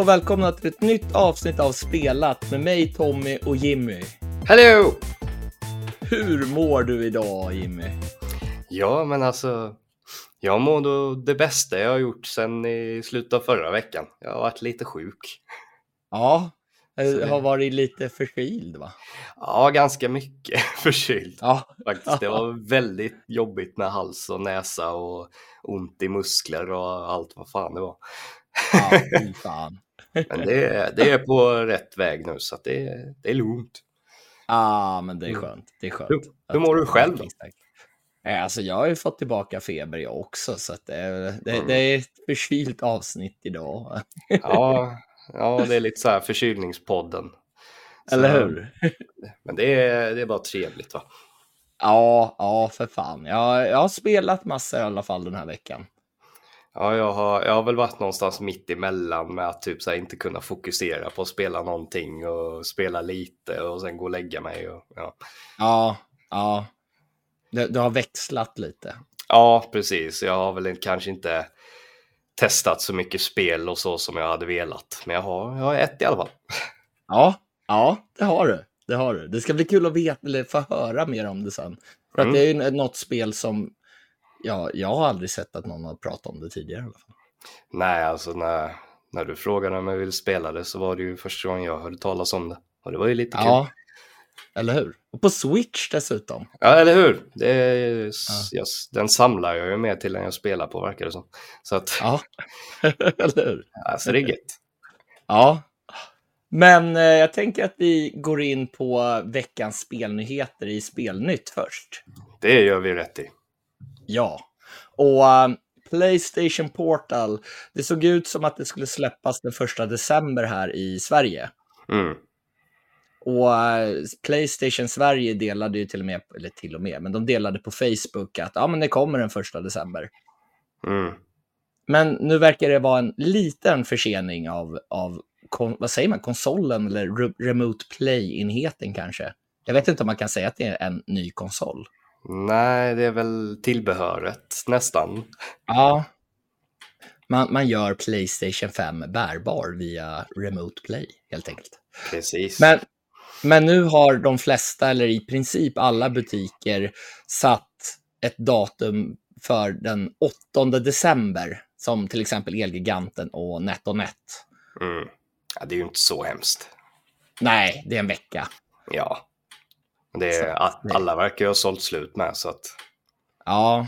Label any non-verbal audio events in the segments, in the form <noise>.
Och välkomna till ett nytt avsnitt av Spelat med mig Tommy och Jimmy. Hello! Hur mår du idag Jimmy? Ja, men alltså, jag mår då det bästa jag har gjort sedan i slutet av förra veckan. Jag har varit lite sjuk. Ja, jag det- har varit lite förkyld va? Ja, ganska mycket <laughs> förkyld Ja, faktiskt. Det var väldigt jobbigt med hals och näsa och ont i muskler och allt vad fan det var. ja fy <laughs> fan. Men det, är- det är på rätt väg nu så det, är- det är lugnt. Ja, men det är skönt. Det är skönt. Hur- mår du själv då? Alltså jag har ju fått tillbaka feber jag också, så det, det, Mm. det är ett förkylt avsnitt idag. Ja, ja det är lite så här förkylningspodden. Så- Eller hur? Men det är, det är bara trevligt va? Ja, ja, för fan. Jag, jag har spelat massor i alla fall den här veckan. Ja, jag har, jag har väl varit någonstans mitt emellan med att typ så inte kunna fokusera på att spela någonting och spela lite och sen gå och lägga mig. Och, ja. Ja, ja. Det, det har växlat lite. ja, precis. Jag har väl kanske inte testat så mycket spel och så som jag hade velat. Men jag har, jag har ett i alla fall. Ja, ja, det har du. Det har du. Det ska bli kul att veta, eller få höra mer om det sen. För att Mm. det är ju något spel som, ja, jag har aldrig sett att någon har pratat om det tidigare i alla fall. Nej, alltså när, när du frågade om jag ville spela det så var det ju första gången jag hörde talas om det. Och det var ju lite kul. Ja, eller hur? Och på Switch dessutom. Ja, eller hur? Det är, jag, den samlar jag ju med till den jag spelar på, verkar det som. Så att, Ja, <laughs> eller hur? alltså det är gött. Ja. Men eh, jag tänker att vi går in på veckans spelnyheter i Spelnytt först. Det gör vi rätt i. Ja. Och eh, Playstation Portal, det såg ut som att det skulle släppas den första december här i Sverige. Mm. Och eh, Playstation Sverige delade ju till och med, eller till och med, men de delade på Facebook att ja, men det kommer den första december. Mm. Men nu verkar det vara en liten försening av, av kon, vad säger man, konsolen eller re, Remote Play-enheten kanske. Jag vet inte om man kan säga att det är en ny konsol. Nej, det är väl tillbehöret nästan. Ja. Man, man gör Playstation 5 bärbar via Remote Play, helt enkelt. Precis. Men, men nu har de flesta, eller i princip alla butiker, satt ett datum för den 8 december, som till exempel Elgiganten och NetOnNet. Mm. Ja, det är ju inte så hemskt. Nej, det är en vecka. Ja. Det är, alla verkar ju ha sålt slut med så att Ja.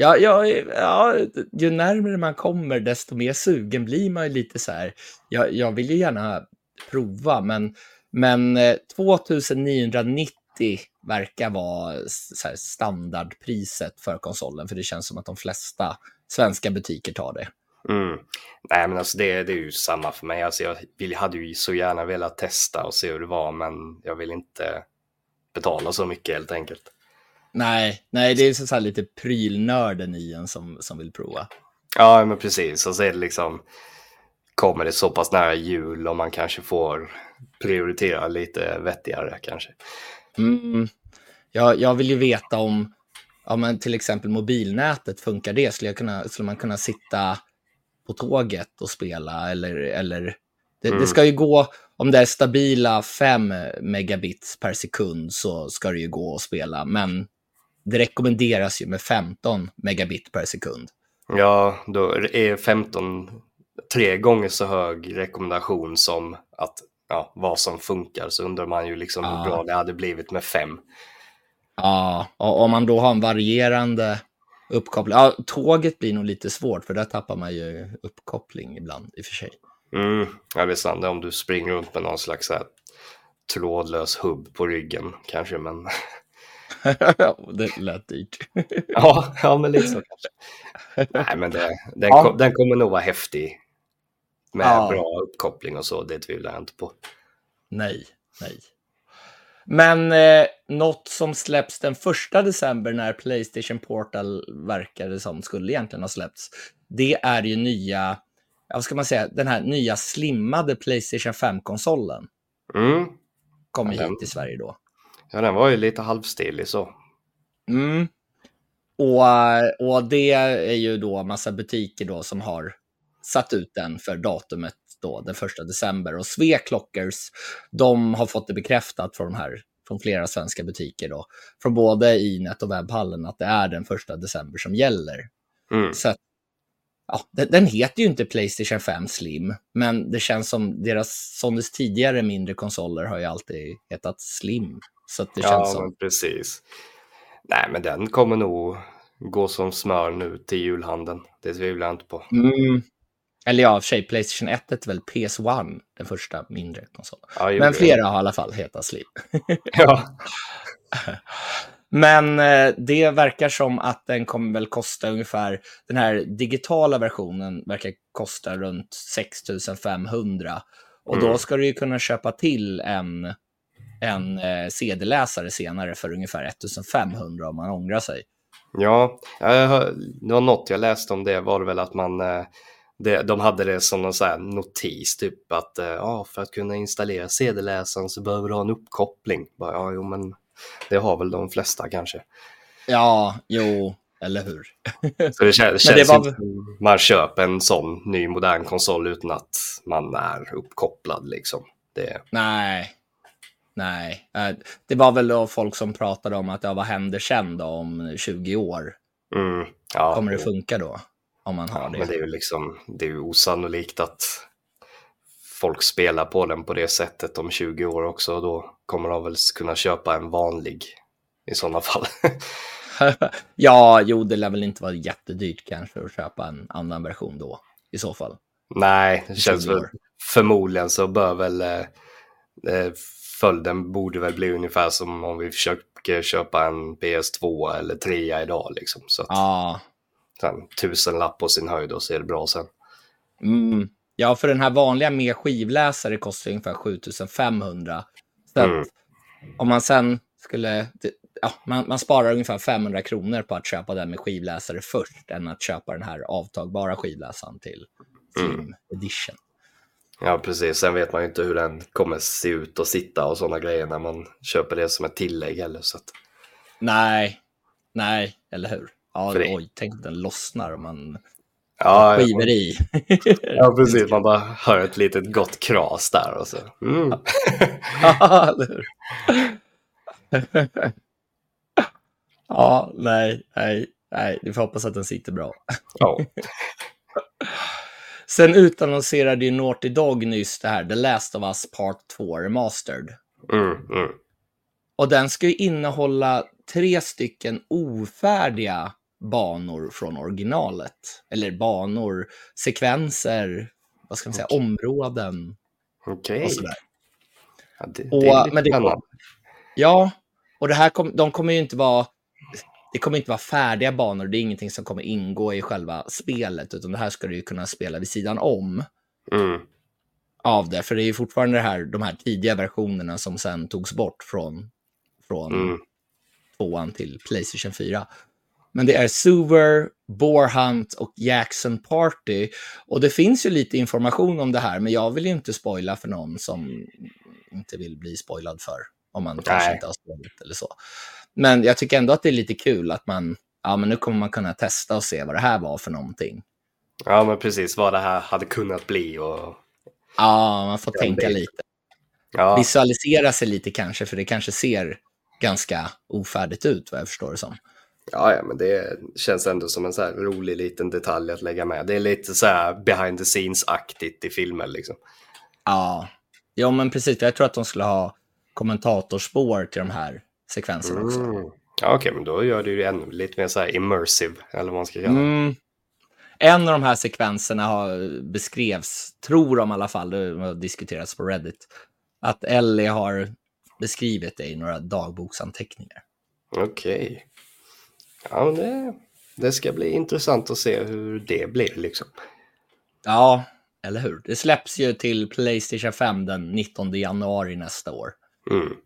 Ja, ja, ja, ju närmare man kommer, desto mer sugen blir man ju lite så här. Jag, jag vill ju gärna prova, men, men eh, 2990 verkar vara standardpriset för konsolen, för det känns som att de flesta svenska butiker tar det. Mm. Nej, men alltså det, det är ju samma för mig. Alltså jag vill, hade ju så gärna velat testa och se hur det var, men jag vill inte betala så mycket helt enkelt. Nej, nej, det är så här lite prylnörden i en som, som vill prova. Ja, men precis. Och så är det liksom, kommer det så pass nära jul och man kanske får prioritera lite vettigare kanske. Mm. Jag, jag vill ju veta om, ja, men till exempel mobilnätet, funkar det? Skulle, jag kunna, skulle man kunna sitta på tåget och spela? Eller, eller det, Mm. det ska ju gå, om det är stabila 5 megabits per sekund så ska det ju gå att spela. Men det rekommenderas ju med 15 megabit per sekund. Ja, då är 15 tre gånger så hög rekommendation som att ja, vad som funkar så undrar man ju liksom Ja. hur bra det hade blivit med fem. Ja, och om man då har en varierande uppkoppling. Ja, tåget blir nog lite svårt för där tappar man ju uppkoppling ibland i och för sig. Mm, ja, det är sant. Om du springer runt med någon slags här, trådlös hubb på ryggen kanske, men <laughs> det lät dyrt. <laughs> ja, ja men så kanske. Nej, men det, den, Ja. kom, den kommer nog vara häftig med Ja. bra uppkoppling och så, det tvivlar jag inte på. nej, nej. Men eh, något som släpps den första december när Playstation Portal verkade som skulle egentligen ha släppts, det är ju nya, vad ska man säga, den här nya slimmade Playstation 5-konsolen Mm. kommer Ja, hit till Sverige då. Ja, den var ju lite halvstilig så. Mm. Och, och det är ju då massa butiker då som har satt ut den för datumet då den första december. Och Sveklockers, de har fått det bekräftat från, de här, från flera svenska butiker, då, från både Inet och webbhallen, att det är den första december som gäller. Mm. Så att, ja, den, heter ju inte Playstation 5 Slim, men det känns som deras Sonys tidigare mindre konsoler har ju alltid hetat Slim. Så det Ja, känns som... precis. Nej, men den kommer nog gå som smör nu till julhandeln. Det tvivlar jag inte på. Mm. Eller ja, för sig, Playstation 1 är väl PS1, den första mindre konsolen. Ja, Men flera har i alla fall hetat Slim. Ja. <laughs> Men eh, det verkar som att den kommer väl kosta ungefär, den här digitala versionen verkar kosta runt 6 500. Och Mm. då ska du ju kunna köpa till en, en eh, CD-läsare senare för ungefär 1500 om man ångrar sig. Ja, jag det var något jag läste om det var det väl att man eh, det, de hade det som någon så här notis, typ att ja, för att kunna installera CD-läsaren så behöver du ha en uppkoppling. Bara, ja, jo, men det har väl de flesta kanske. Ja, jo, eller hur? <laughs> Så det känns, det känns var inte som man köper en sån ny modern konsol utan att man är uppkopplad liksom. Det, Nej. Nej. Eh, Det var väl då folk som pratade om att ja, vad händer sen då om 20 år? mm, ja, Kommer det funka då? Om man har Ja, det. men det är ju liksom, det är osannolikt att folk spelar på den på det sättet om 20 år också och då kommer de väl kunna köpa en vanlig i sådana fall. <laughs> ja, jo, det lär väl inte vara jättedyrt kanske att köpa en annan version då i så fall. Nej, det känns 20 väl, förmodligen så bör väl eh, eh, följden borde väl bli ungefär som om vi försöker köpa en PS2 eller 3 idag liksom. Så att Ja, sen, tusen lapp på sin höjd och så är det bra sen. mm. Ja, för den här vanliga med skivläsare kostar ungefär 7500. Så Mm. att om man sen skulle, ja, man, man sparar ungefär 500 kronor på att köpa den med skivläsare först än att köpa den här avtagbara skivläsaren till Slim Mm. Edition. Ja, precis. Sen vet man ju inte hur den kommer se ut och sitta och sådana grejer när man köper det som ett tillägg heller. Så att, Nej, nej, eller hur? Ja, För oj, tänk om den lossnar om man ja, skivor i. ja, precis. Man bara hör ett litet gott kras där och så. Mm. <laughs> Ja, nej, nej, nej. Vi får hoppas att den sitter bra. Ja. <laughs> Sen utannonserade ju Naughty Dog nyss det här, The Last of Us Part 2 Remastered. Mm, mm. Och den ska ju innehålla tre stycken ofärdiga banor från originalet. Eller banor, sekvenser, vad ska man säga, Okej. områden Okej. och sådär. Ja, det, det är lite men det. Ja, och det här kom, de kommer ju inte vara det kommer inte vara färdiga banor, det är ingenting som kommer ingå i själva spelet, utan det här ska du ju kunna spela vid sidan om Mm. av det, för det är ju fortfarande här, de här tidiga versionerna som sen togs bort från, från Mm. tvåan till Playstation 4. Men det är Suver, Boarhunt och Jackson Party. Och det finns ju lite information om det här, men jag vill ju inte spoila för någon som inte vill bli spoilad för. Om man kanske Nej. inte har spelat eller så. Men jag tycker ändå att det är lite kul att man, ja men nu kommer man kunna testa och se vad det här var för någonting. Ja, men precis vad det här hade kunnat bli och Ja, man får tänka lite. ja, Visualisera sig lite kanske, för det kanske ser ganska ofärdigt ut vad jag förstår det som. Ja, ja, men det känns ändå som en så rolig liten detalj att lägga med. Det är lite så här behind the scenes-aktigt i filmer liksom. Ja, ja men precis. Jag tror att de skulle ha kommentatorspår till de här sekvenserna också. Mm. Ja, okej, men då gör det ju ännu lite mer så här immersive, eller vad man ska kalla det. Mm. En av de här sekvenserna har beskrevs, tror de i alla fall, det har diskuterats på Reddit, att Ellie har beskrivit det i några dagboksanteckningar. Okej. Ja, men det, det ska bli intressant att se hur det blir liksom. Ja, eller hur? Det släpps ju till Playstation 5 den 19 januari nästa år. Mm.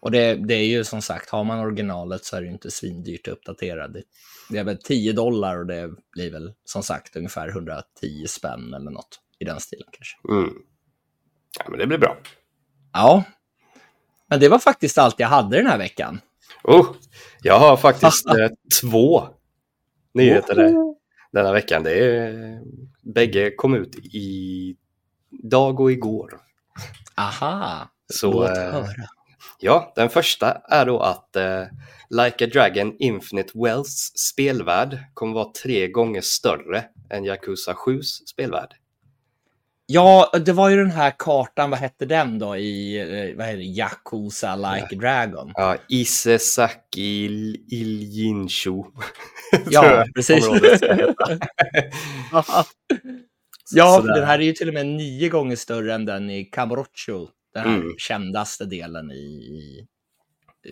Och det, det är ju som sagt, har man originalet så är det ju inte svindyrt att uppdatera. Det, det är väl 10 dollar och det blir väl som sagt ungefär 110 spänn eller något i den stilen kanske. Mm. Ja, men det blir bra. Ja, men det var faktiskt allt jag hade den här veckan. Oh, jag har faktiskt eh, två nyheter där, denna veckan. Det är, bägge kom ut i dag och igår. Aha, Så, låt eh, höra. Ja, den första är då att eh, Like a Dragon Infinite Wells spelvärld kommer vara tre gånger större än Yakuza 7s spelvärld. Ja, det var ju den här kartan, vad hette den då i, eh, vad heter det, Yakuza Like a Dragon? Ja, Isesaki Il- Iljinshu. <laughs> Ja, precis. <laughs> ja, Sådär. den här är ju till och med nio gånger större än den i Kamurocho, den här Mm. kändaste delen i, i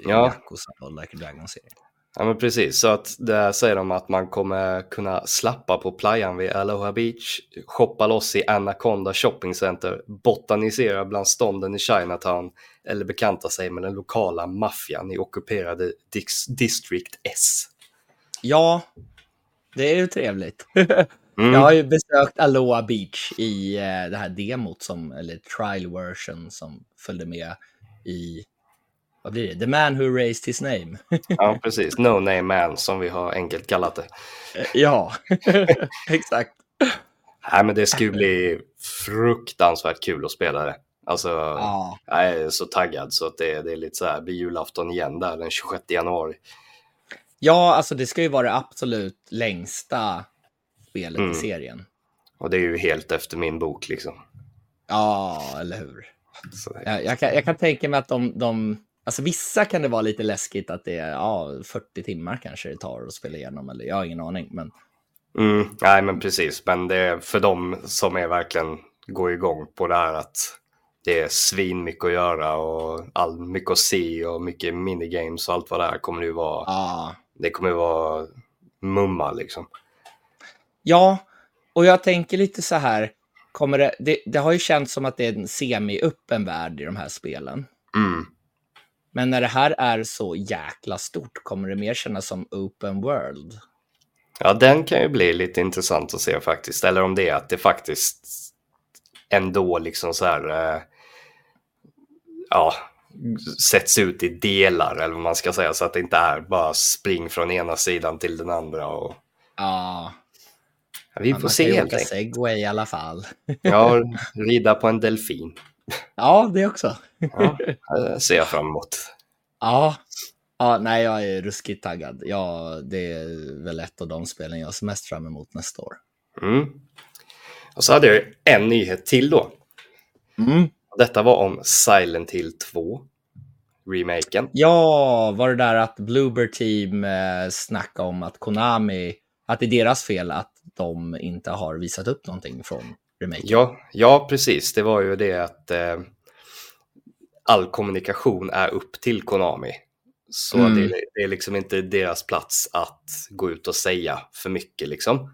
Ja. Yakuza Like Dragon-serien. Ja men precis, så att där säger de att man kommer kunna slappa på playan vid Aloha Beach, shoppa loss i Anaconda Shopping Center, botanisera bland stånden i Chinatown eller bekanta sig med den lokala maffian i ockuperade District S. Ja, det är ju trevligt. <laughs> Mm. Jag har ju besökt Aloha Beach i eh, det här demot, som, eller trial version som följde med i, vad blir det, The Man Who Raised His Name. Ja, precis. No Name Man som vi har enkelt kallat det. Eh, ja, <laughs> exakt. Nej, men det ju bli fruktansvärt kul att spela det. Alltså, Ja, jag är så taggad så att det, det är lite så här, blir julafton igen där den 26 januari. ja, alltså det ska ju vara det absolut längsta spelet Mm. i serien. Och det är ju helt efter min bok liksom. Ja, eller hur? Jag, jag, kan, jag kan tänka mig att de, de, alltså vissa kan det vara lite läskigt att det är ja, 40 timmar kanske det tar att spela igenom, eller jag har ingen aning. Men mm, nej, men precis. Men det är för dem som är verkligen går igång på det här att det är svin mycket att göra och all, mycket att se och mycket minigames och allt vad det är kommer det ju vara. ja, Det kommer ju vara mumma liksom. Ja, och jag tänker lite så här, kommer det, det, det har ju känts som att det är en semi-öppen värld i de här spelen. Mm. Men när det här är så jäkla stort, kommer det mer kännas som open world? Ja, den kan ju bli lite intressant att se faktiskt. Eller om det är att det faktiskt ändå liksom så här, eh, ja, sätts ut i delar eller vad man ska säga. Så att det inte är bara spring från ena sidan till den andra. Och, Ja, vi får se helt enkelt. segway i alla fall. Ja, <laughs> rida på en delfin. Ja, det också. Ja, det <laughs> ser jag fram emot. Ja, ja nej, jag är ruskigt taggad. Ja, det är väl ett av de spelen jag ser mest fram emot nästa år. Mm. Och så hade jag en nyhet till då. Mm. Detta var om Silent Hill 2, remaken. Ja, var det där att Bloober Team eh, snackade om att Konami, att det är deras fel att de inte har visat upp någonting från remaken? Ja, ja, precis. Det var ju det att eh, all kommunikation är upp till Konami. Så Mm. det, det är liksom inte deras plats att gå ut och säga för mycket liksom.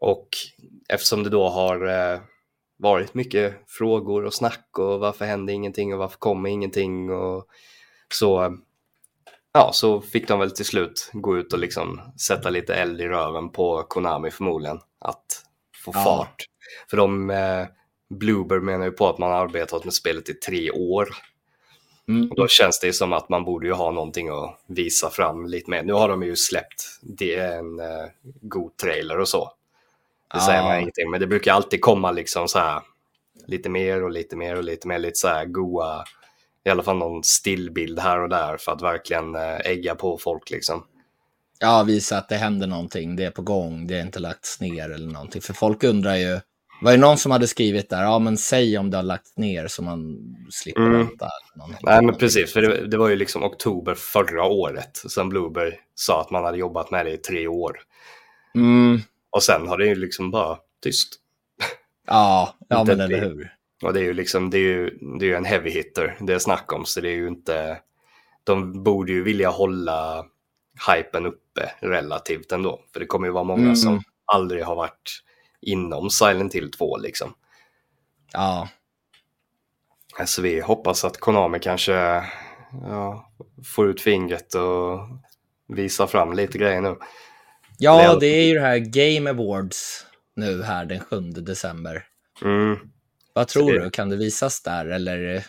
Och eftersom det då har eh, varit mycket frågor och snack och varför händer ingenting och varför kommer ingenting och så, ja, så fick de väl till slut gå ut och liksom sätta lite eld i röven på Konami förmodligen att få Ja. fart. För de, eh, Bloober menar ju på att man har arbetat med spelet i tre år. Mm. Och då känns det som att man borde ju ha någonting att visa fram lite mer. Nu har de ju släppt det är en eh, god trailer och så. Det säger man Ja. ingenting, men det brukar alltid komma liksom så här lite mer och lite mer och lite mer, lite så här goa, i alla fall någon stillbild här och där för att verkligen eh, ägga på folk liksom. Ja, visa att det händer någonting, det är på gång, det är inte lagts ner eller någonting. För folk undrar ju, var ju någon som hade skrivit där, ja men säg om det har lagts ner så man slipper Mm. vänta. Nej men precis, för det, det var ju liksom oktober förra året som Bloober sa att man hade jobbat med det i tre år. Mm, Och sen har det ju liksom bara tyst. ja, ja men eller hur. Och det är ju liksom, det är ju, det är ju en heavy hitter det är snack om, så det är ju inte, de borde ju vilja hålla hypen uppe relativt ändå. För det kommer ju vara många Mm. som aldrig har varit inom Silent Hill 2 liksom. Ja, Så vi hoppas att Konami kanske ja, får ut fingret och visar fram lite grejer nu. ja det är ju det här Game Awards nu här den 7 december. Mm. Vad tror det- du? Kan det visas där? Eller,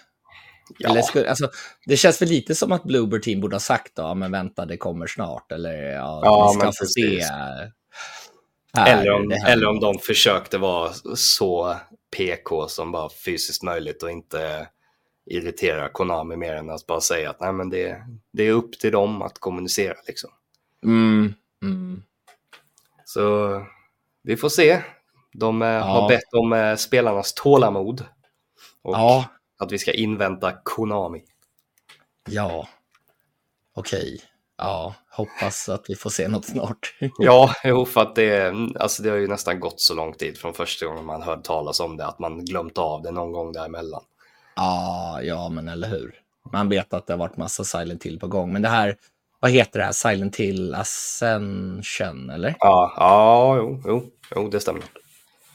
Ja. eller skulle, alltså, det känns väl lite som att Bloober Team borde ha sagt då, "Ja, men vänta, det kommer snart. Eller ja, Ja, vi ska få se. Här, Eller om, eller om de försökte vara så PK som bara fysiskt möjligt och inte irritera Konami mer än att bara säga att nej men det, det är upp till dem att kommunicera liksom. Mm. Mm. Så vi får se. De eh, har bett om eh, spelarnas tålamod. Och Ja, att vi ska invänta Konami. ja. Okej. Ja, hoppas att vi får se något snart. <laughs> Ja, jo, för att det, alltså det har ju nästan gått så lång tid från första gången man hörde talas om det att man glömt av det någon gång däremellan. Ja, ja, men eller hur. Man vet att det har varit massa Silent Hill på gång, men det här, vad heter det här? Silent Hill Ascension, eller? Ja, ja jo, jo, jo, det stämmer.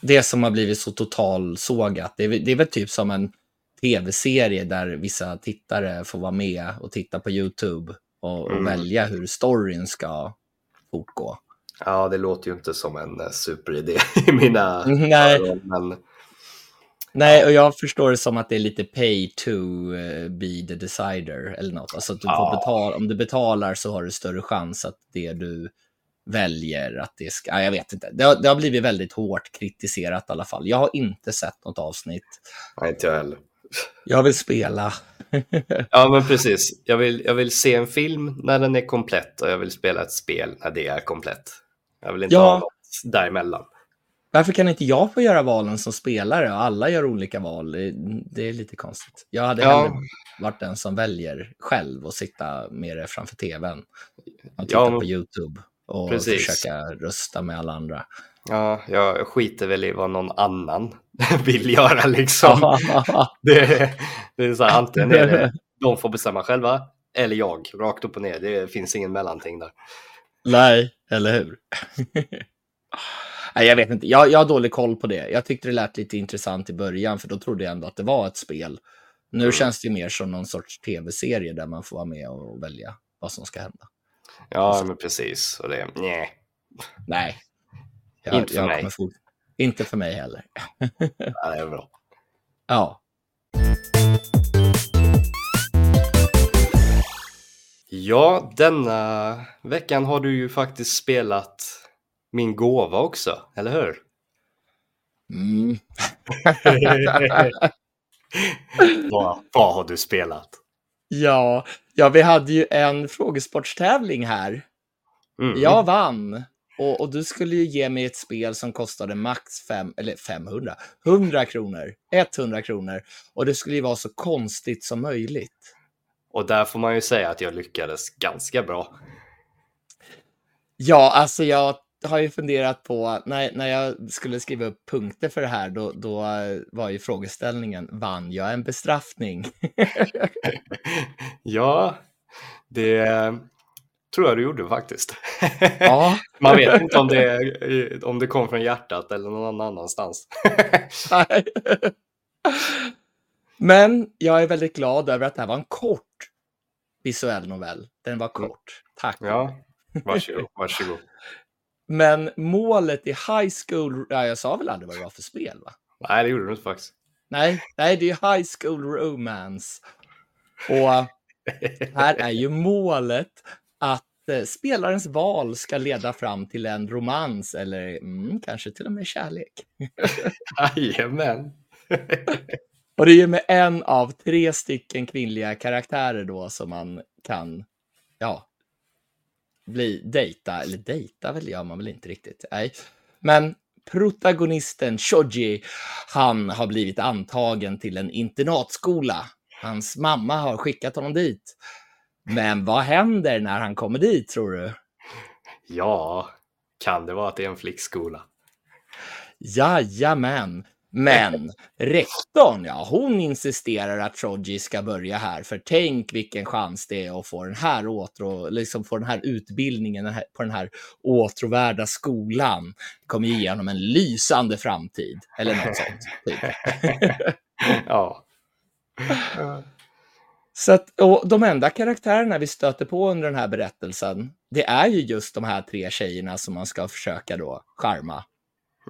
Det som har blivit så totalsågat, det är, väl- det är väl typ som en tv-serie där vissa tittare får vara med och titta på YouTube och, och Mm. välja hur storyn ska fortgå. Ja, det låter ju inte som en eh, superidé <laughs> i mina Nej. öron, men Nej, och jag förstår det som att det är lite pay to eh, be the decider eller något. Alltså att du får Ja. betala, om du betalar så har du större chans att det du väljer att det ska, ja, jag vet inte. Det har, det har blivit väldigt hårt kritiserat i alla fall. Jag har inte sett något avsnitt. nej, inte jag heller. Jag vill spela. <laughs> Ja, men precis. Jag vill, jag vill se en film när den är komplett och jag vill spela ett spel när det är komplett. Jag vill inte Ja. ha något däremellan. Varför kan inte jag få göra valen som spelare? och Alla gör olika val. Det- är lite konstigt. Jag hade Ja. hellre varit den som väljer själv och sitta med det framför tvn. Och titta Ja, men- på YouTube och Precis. försöka rösta med alla andra. Ja, jag skiter väl i vad någon annan <laughs> vill göra liksom. <laughs> Det, det är så här, antingen är det de får bestämma själva eller jag, rakt upp och ner. Det finns ingen mellanting där. Nej, eller hur? <laughs> Nej, jag vet inte. Jag, jag har dålig koll på det. Jag tyckte det lät lite intressant i början, för då trodde jag ändå att det var ett spel. Nu Mm. känns det mer som någon sorts tv-serie där man får vara med och välja vad som ska hända. Ja, men precis. Och det, nej. Nej. Jag, Inte för jag mig. kommer fort- Inte för mig heller. <laughs> Ja, det är bra. Ja. Ja, denna veckan har du ju faktiskt spelat min gåva också, eller hur? Mm. <laughs> vad, vad har du spelat? ja. Ja, vi hade ju en frågesportstävling här. Mm. Jag vann. Och, och du skulle ju ge mig ett spel som kostade max fem, eller 500, 100 kronor, 100 kronor. Och det skulle ju vara så konstigt som möjligt. Och där får man ju säga att jag lyckades ganska bra. Ja, alltså jag har ju funderat på, när, när jag skulle skriva upp punkter för det här, då, då var ju frågeställningen, vann jag en bestraffning? <laughs> <laughs> ja, det tror jag du gjorde faktiskt. <laughs> ja, Man vet inte om det, om det kom från hjärtat eller någon annanstans. nej. Men jag är väldigt glad över att det här var en kort visuell novell. Den var kort. Tack. ja, varsågod. varsågod. Men målet i high school, ja, jag sa väl aldrig vad det var för spel va? Nej, det gjorde du inte faktiskt. Nej, nej, det är high school romance. Och här är ju målet att eh, spelarens val ska leda fram till en romans eller mm, kanske till och med kärlek. <laughs> Jajamän. <laughs> Och det är ju med en av tre stycken kvinnliga karaktärer då som man kan, ja, bli dejta, eller dejta väl gör man väl inte riktigt, nej. Men protagonisten Shoji, han har blivit antagen till en internatskola. Hans mamma har skickat honom dit. Men vad händer när han kommer dit, tror du? Ja, kan det vara att det är en flickskola? Jajamän. Men rektorn, ja, hon insisterar att Shoji ska börja här, för tänk vilken chans det är att få den här, åtrå, liksom få den här utbildningen den här, på den här åtråvärda skolan. Kommer ge honom en lysande framtid, eller något sånt. Typ. <laughs> ja. <laughs> Så att, och de enda karaktärerna vi stöter på under den här berättelsen, det är ju just de här tre tjejerna som man ska försöka då charma.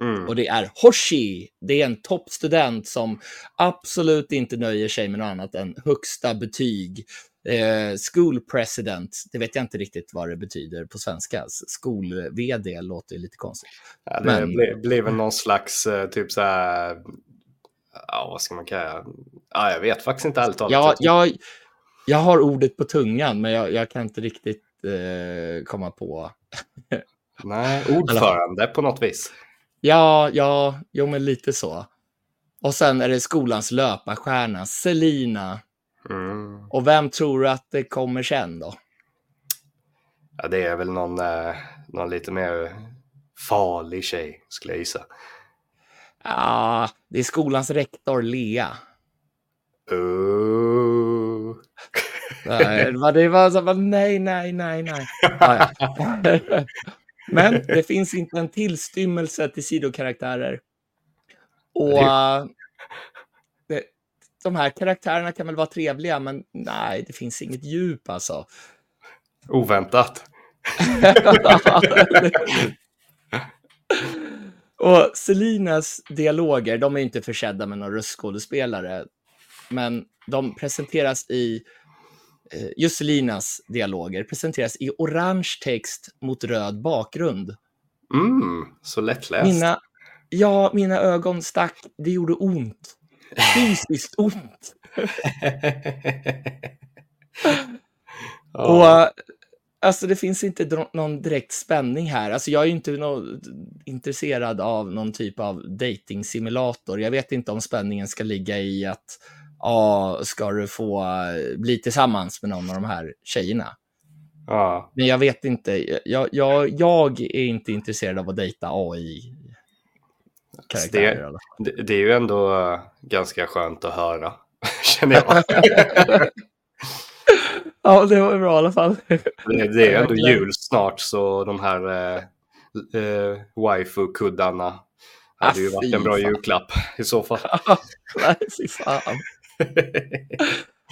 Mm. Och det är Hoshi. Det är en toppstudent som absolut inte nöjer sig med något annat än högsta betyg. Eh, school president, det vet jag inte riktigt vad det betyder på svenska. Skol-VD låter ju lite konstigt. Ja, det Men- blir, blir väl någon slags eh, typ så här ja, vad ska man kalla ja, Jag vet faktiskt inte ärligt talat. Ja, jag, jag har ordet på tungan, men jag, jag kan inte riktigt eh, komma på. <laughs> Nej, ordförande på något vis. Ja, ja, jo men lite så. Och sen är det skolans löparstjärna, Selina. Mm. Och vem tror du att det kommer sen då? Ja, det är väl någon, eh, någon lite mer farlig tjej, skulle jag gissa. Ja, det är skolans rektor, Lea. Uh. Nej, det var, det var så, nej, nej, nej, nej. Ja, ja. <laughs> Men det finns inte en tillstymmelse till sidokaraktärer. Och uh, det, de här karaktärerna kan väl vara trevliga, men nej, det finns inget djup alltså. Oväntat. <laughs> <laughs> Och Selinas dialoger, de är inte försedda med några röstskådespelare, men de presenteras i, eh, just Selinas dialoger presenteras i orange text mot röd bakgrund. Mm, så lättläst. Mina, ja, mina ögon stack, det gjorde ont. Fysiskt ont. <laughs> Och eh, alltså det finns inte någon direkt spänning här. Alltså jag är ju inte nå- intresserad av någon typ av dating simulator. Jag vet inte om spänningen ska ligga i att ja, ska du få eh, bli tillsammans med någon av de här tjejerna. ja. Men jag vet inte. Jag, jag, jag är inte intresserad av att dejta AI. Fall. Det, det är ju ändå eh, ganska skönt att höra, <laughs> känner jag. <laughs> Ja, det var bra i alla fall. Det, det är ändå jul snart så de här eh, eh, waifu-kuddarna hade ju Ah, varit en bra fan. julklapp i så fall. <laughs> Nej, fy fan.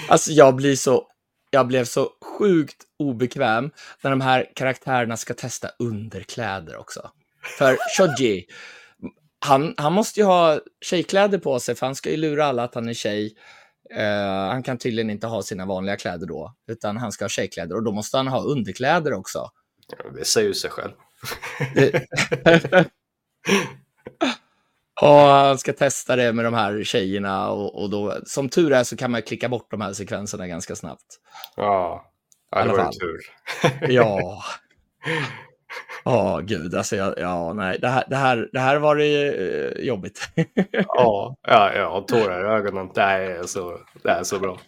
Alltså jag blir så, jag blev så sjukt obekväm när de här karaktärerna ska testa underkläder också. För Shoji, han, han måste ju ha tjejkläder på sig för han ska ju lura alla att han är tjej. Eh, han kan tydligen inte ha sina vanliga kläder då, utan han ska ha tjejkläder och då måste han ha underkläder också. det säger ju sig själv. Och <laughs> han ska testa det med de här tjejerna och, och då, som tur är så kan man klicka bort de här sekvenserna ganska snabbt. Ja, ja det var ju tur. Ja. <laughs> <laughs> Ja, gud, alltså, jag, ja, nej, det här, det här, det här var det eh, jobbigt. Ja, ja, jag har tårar i ögonen. Det här är så, det här är så bra.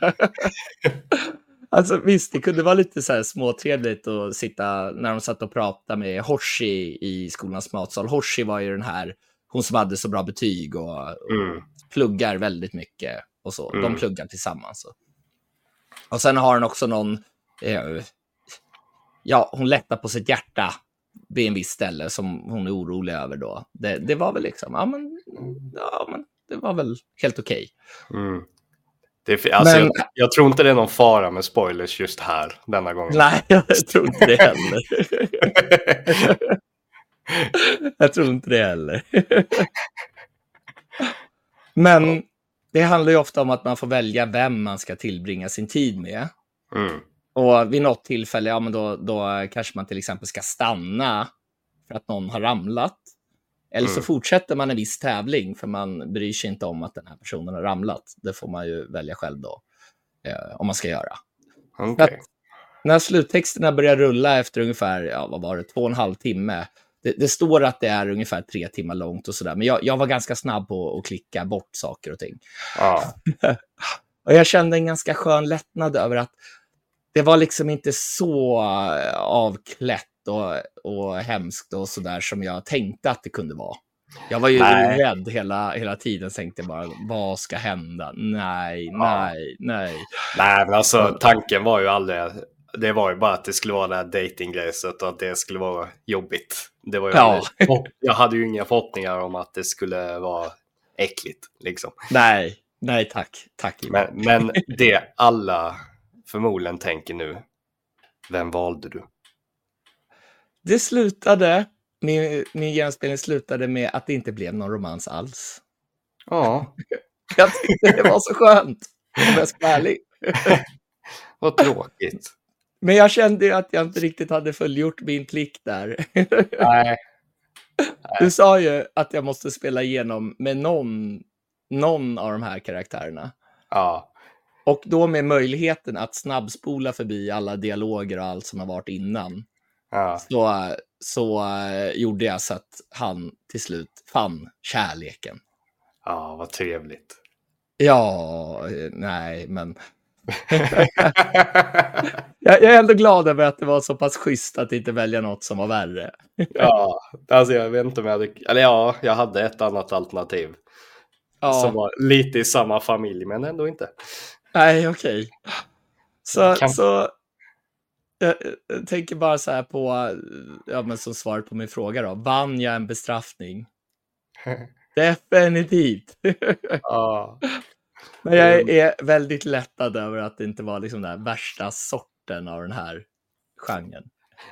<laughs> alltså visst, det kunde vara lite så här småtrevligt att sitta när de satt och pratade med Hoshi i skolans matsal. Hoshi var ju den här, hon som hade så bra betyg och, och Mm. pluggar väldigt mycket och så. De Mm. pluggar tillsammans. Och, och sen har hon också någon, eh, ja, hon lättar på sitt hjärta vid en viss ställe som hon är orolig över då. Det, det var väl liksom, ja men, ja men, det var väl helt okej. Mm. Det alltså, Men- jag, jag tror inte det är någon fara med spoilers just här denna gången. Nej, <laughs> jag tror inte det heller. <laughs> jag tror inte det heller. <laughs> men det handlar ju ofta om att man får välja vem man ska tillbringa sin tid med. Mm. Och vid något tillfälle, ja men då, då kanske man till exempel ska stanna för att någon har ramlat. Eller så Mm. fortsätter man en viss tävling för man bryr sig inte om att den här personen har ramlat. Det får man ju välja själv då, eh, om man ska göra. Okej. När sluttexterna börjar rulla efter ungefär, ja vad var det, två och en halv timme. Det, det står att det är ungefär tre timmar långt och sådär, men jag, jag var ganska snabb på att klicka bort saker och ting. Ja. <laughs> Och jag kände en ganska skön lättnad över att det var liksom inte så eh, avklätt och, och hemskt och sådär som jag tänkte att det kunde vara. Jag var ju Nej. rädd hela, hela tiden, tänkte bara, vad ska hända? Nej, Ja. nej, nej. Nej, men alltså tanken var ju aldrig... Det var ju bara att det skulle vara det här datinggrejset och att det skulle vara jobbigt. Det var ju Ja. aldrig- <laughs> jag hade ju inga förhoppningar om att det skulle vara äckligt. Liksom. Nej, nej tack. Tack. Men, men det alla förmodligen tänker nu, vem valde du? Det slutade, min, min genomspelning slutade med att det inte blev någon romans alls. Ja, <laughs> Jag tyckte det var så skönt, om jag ska vara ärlig. <laughs> vad tråkigt. Men jag kände ju att jag inte riktigt hade fullgjort min plikt där. <laughs> Nej. Du sa ju att jag måste spela igenom med någon någon av de här karaktärerna. Ja, Och då med möjligheten att snabbspola förbi alla dialoger och allt som har varit innan. ja, Så, så eh, gjorde jag så att han till slut fann kärleken. ja, vad trevligt. Ja, eh, nej, men <laughs> jag, jag är ändå glad över att det var så pass schysst att inte välja något som var värre. ja, alltså jag vet inte om jag hade, eller ja, jag hade ett annat alternativ Ja, som var lite i samma familj, men ändå inte. Nej, okej. Så, Kan- så jag, jag tänker bara så här på, ja, men som svar på min fråga då, vann jag en bestraffning? <laughs> Definitivt. <laughs> Ja, Men jag är väldigt lättad över att det inte var liksom den värsta sorten av den här genren.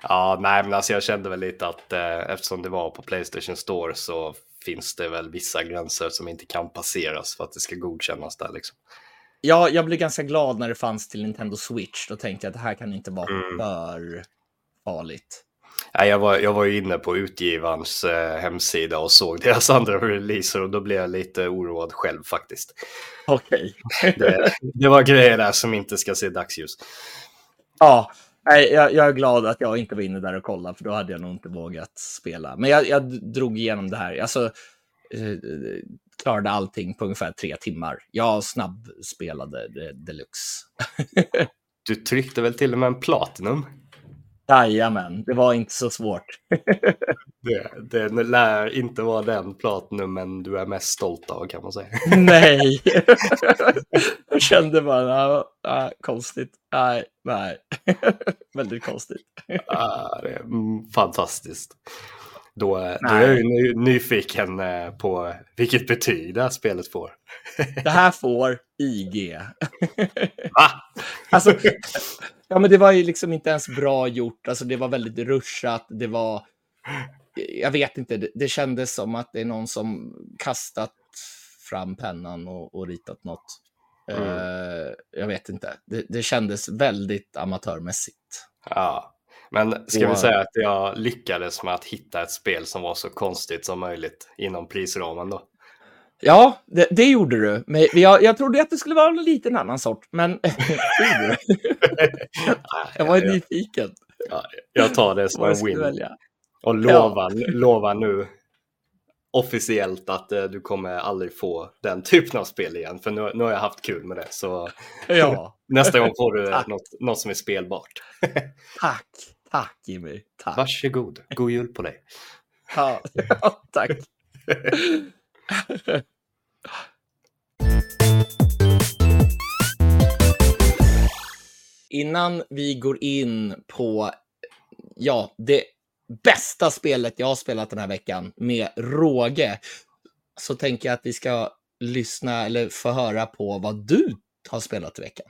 ja, nej, men alltså jag kände väl lite att eh, eftersom det var på Playstation Store så finns det väl vissa gränser som inte kan passeras för att det ska godkännas där liksom. Ja, jag blev ganska glad när det fanns till Nintendo Switch. Då tänkte jag att det här kan inte vara Mm. för farligt. Nej, jag, var, jag var ju inne på utgivarens eh, hemsida och såg <laughs> deras andra releaser och då blev jag lite oroad själv faktiskt. Okej. Det, det var grejer där som inte ska se dagsljus. Ja, nej, jag, jag är glad att jag inte var inne där och kollade, för då hade jag nog inte vågat spela. Men jag, jag drog igenom det här. Alltså, eh, klarade allting på ungefär tre timmar. Jag snabbspelade deluxe. <laughs> Du tryckte väl till och med en Platinum? Jajamän, det var inte så svårt. <laughs> Det, det lär inte vara den Platinumen du är mest stolt av kan man säga. <laughs> Nej. jag kände bara, ja, konstigt. Nej, nej. Väldigt konstigt. Ah, det är fantastiskt. Då, då är jag ju ny, nyfiken eh, på vilket betyg det här spelet får. <laughs> Det här får IG. Va? Alltså, ja, men det var ju liksom inte ens bra gjort. Alltså, det var väldigt ruschat. Det var, jag vet inte, det, det kändes som att det är någon som kastat fram pennan och, och ritat något. Mm. Eh, jag vet inte. Det, det kändes väldigt amatörmässigt. Ja. Men ska Och- vi säga att jag lyckades med att hitta ett spel som var så konstigt som möjligt inom prisramen då? Ja, det, det gjorde du. Men jag, jag trodde att det skulle vara en liten annan sort, men. <laughs> <laughs> Jag var jag, nyfiken. jag tar det som en win välja. och lovar, lovar nu officiellt att eh, du kommer aldrig få den typen av spel igen. För nu, nu har jag haft kul med det. Så Ja, <laughs> nästa gång får du något, något som är spelbart. tack. Tack Jimmy. Tack. Varsågod, god jul på dig. Ja, ja, tack. Innan vi går in på ja, det bästa spelet jag har spelat den här veckan med råge, så tänker jag att vi ska lyssna eller få höra på vad du har spelat i veckan.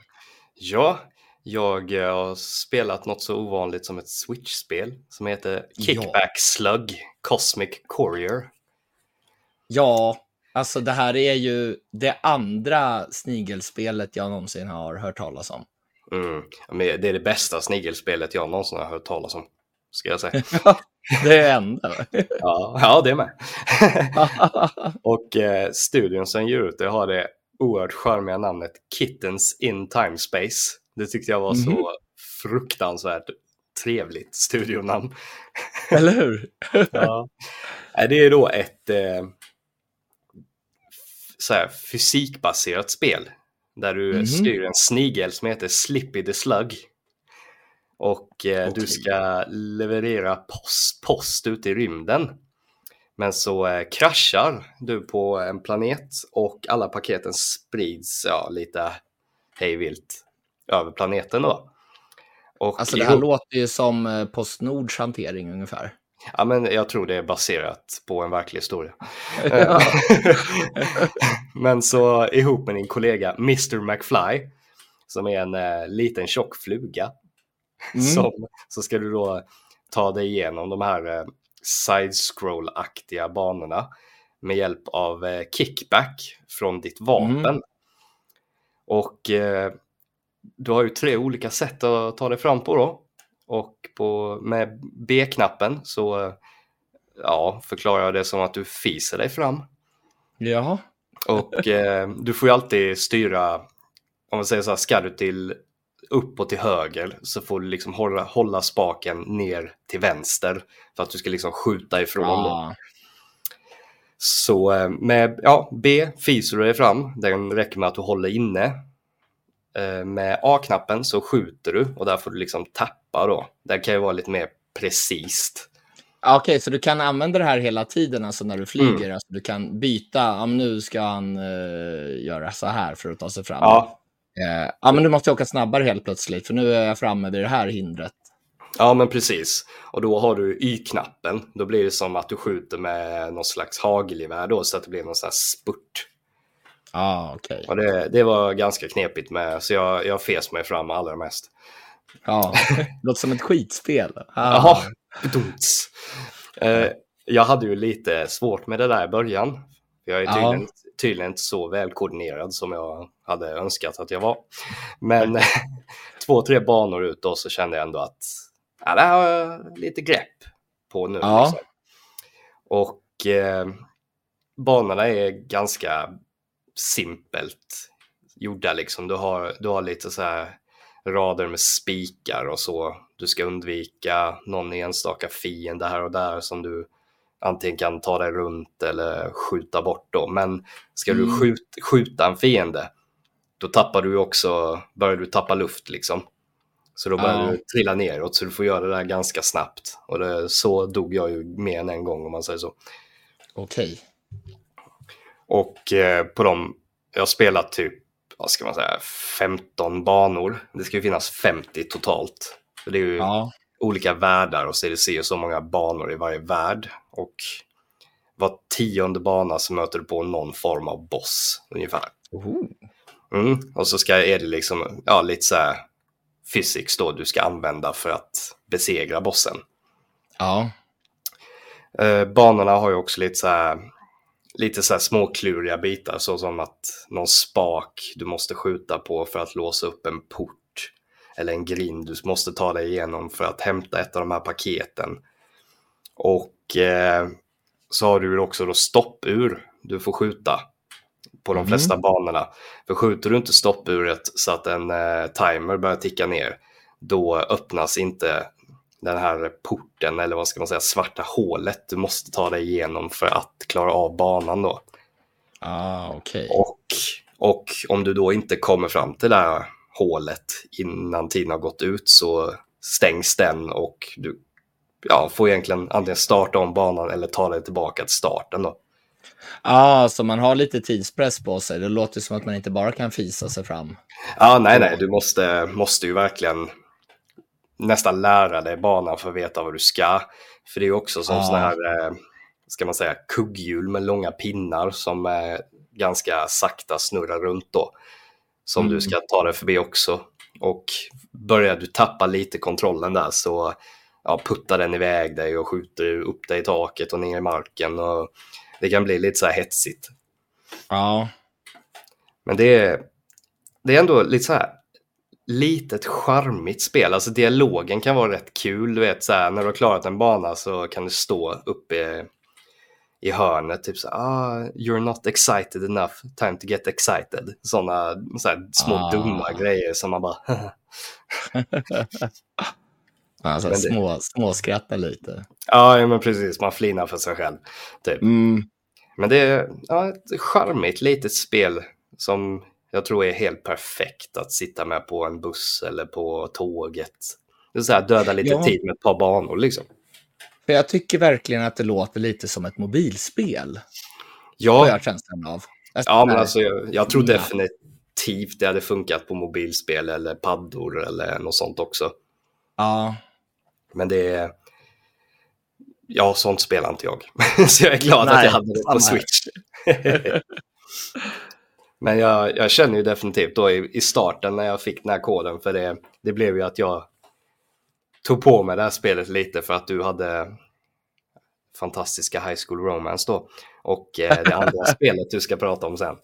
Ja, jag eh, har spelat något så ovanligt som ett Switch-spel som heter Kickback Slug Cosmic Courier. Ja, alltså det här är ju det andra snigelspelet jag någonsin har hört talas om. Mm. men Det är det bästa snigelspelet jag någonsin har hört talas om. Ska jag säga. <laughs> det är enda. <laughs> Ja, ja det med. <laughs> Och eh, studion som ger ut det har det oerhört charmiga namnet Kittens in Time Space. Det tyckte jag var Mhm. så fruktansvärt trevligt studionamn. <laughs> Eller hur? Ja. Det är då ett eh, så här, fysikbaserat spel där du Mhm. styr en snigel som heter Slippy the Slug. Och eh, du Okej. ska leverera post, post ut i rymden. Men så eh, kraschar du på en planet och alla paketen sprids ja, lite hejvilt över planeten då. Och Alltså det här ihop- låter ju som eh, Postnords hantering ungefär. Ja, men jag tror det är baserat på en verklig historia. <laughs> Ja. <laughs> men så ihop med din kollega Mr McFly, som är en eh, liten tjock fluga, Mm. som, så ska du då ta dig igenom de här eh, side-scroll-aktiga banorna med hjälp av eh, kickback från ditt vapen. Mm. Och eh, du har ju tre olika sätt att ta dig fram på då. Och på, med B-knappen så ja, förklarar jag det som att du fiser dig fram. Jaha. Och <laughs> eh, du får ju alltid styra, om man säger så här, ska du till upp och till höger så får du liksom hålla, hålla spaken ner till vänster för att du ska liksom skjuta ifrån. Ja. Så eh, med ja, B fiser du dig fram, den räcker med att du håller inne. Eh, Med A-knappen så skjuter du och där får du liksom tappa då. Det kan ju vara lite mer precis. Ja, Okej, så du kan använda det här hela tiden, alltså när du flyger. Alltså, du kan byta, ja, men nu ska han eh, göra så här för att ta sig fram. Ja, Eh, ja, men du måste åka snabbare helt plötsligt, för nu är jag framme vid det här hindret. ja men precis. Och då har du Y-knappen. Då blir det som att du skjuter med någon slags hagelgevär då så att det blir någon sån här spurt. Ja, okej. Och det, det var ganska knepigt med, så jag, jag fes mig fram allra mest. Ja, låter som ett skitspel. Ah. Jaha. Eh, jag hade ju lite svårt med det där i början. Jag är Ja. tydligen, tydligen inte så välkoordinerad som jag hade önskat att jag var. Men <laughs> två, tre banor ut då så kände jag ändå att ja, det har jag lite grepp på nu. Ja. Liksom. Och eh, banorna är ganska simpelt gjorda liksom. Du har, du har lite så här rader med spikar och så. Du ska undvika någon enstaka fiende här och där som du antingen kan ta dig runt eller skjuta bort då. Men ska du Mm. skjut, skjuta en fiende, då tappar du också, börjar du tappa luft liksom. Så då börjar Ja. du trilla neråt, så du får göra det där ganska snabbt. Och det, så dog jag ju mer än en gång om man säger så. Okej. Och eh, på dem, jag har spelat typ, vad ska man säga, 15 banor. Det ska ju finnas 50 totalt. För det är ju Ja. olika världar och så är det och så många banor i varje värld. Och var tionde bana så möter du på någon form av boss ungefär. Mm. Och så ska, är det liksom, ja, lite så här physics då du ska använda för att besegra bossen. Ja. Eh, banorna har ju också lite så här, lite så här småkluriga bitar så som att någon spak du måste skjuta på för att låsa upp en port eller en grind du måste ta dig igenom för att hämta ett av de här paketen. Och eh, så har du också då stoppur du får skjuta på de Mhm. flesta banorna. För skjuter du inte stoppuret så att en eh, timer börjar ticka ner, då öppnas inte den här porten eller vad ska man säga, svarta hålet du måste ta dig igenom för att klara av banan då. Ah, okej. Och, och om du då inte kommer fram till det här hålet innan tiden har gått ut så stängs den och du ja, får egentligen antingen starta om banan eller ta dig tillbaka till starten då. Ja, så man har lite tidspress på sig. Det låter som att man inte bara kan fisa sig fram. Ja, nej, nej, du måste, måste ju verkligen nästan lära dig banan för att veta vad du ska. För det är ju också som Ja. sådana här, eh, ska man säga, kugghjul med långa pinnar som eh, ganska sakta snurrar runt då. Som Mm. du ska ta dig förbi också. Och börjar du tappa lite kontrollen där så ja, puttar den iväg dig och skjuter upp dig i taket och ner i marken. Och det kan bli lite så här hetsigt. Ja, Men det är, det är ändå lite så här litet charmigt spel. Alltså dialogen kan vara rätt kul. Du vet så här, när du har klarat en bana så kan det stå uppe i hörnet typ så ah, you're not excited enough, time to get excited. Sådana så små Ah. dumma grejer som man bara <laughs> <laughs> alltså, det- små, småskratta lite. ja, ja, men precis, man flinar för sig själv. Typ. Mm. Men det är ja, ett charmigt litet spel som jag tror är helt perfekt att sitta med på en buss eller på tåget. Det är så här, döda lite Ja. tid med ett par banor liksom. För jag tycker verkligen att det låter lite som ett mobilspel. Har Ja, jag känslan av. Alltså, ja men alltså, jag, jag tror Ja. definitivt det hade funkat på mobilspel eller paddor eller något sånt också. Ja, Men det är... Ja, sånt spelar inte jag. <laughs> så jag är glad att Nej, jag hade det på. Switch. <laughs> <laughs> Men jag, jag känner ju definitivt då i, i starten när jag fick den här koden, för det, det blev ju att jag tog på mig det här spelet lite för att du hade fantastiska High School Romance då. Och eh, det andra <laughs> spelet du ska prata om sen.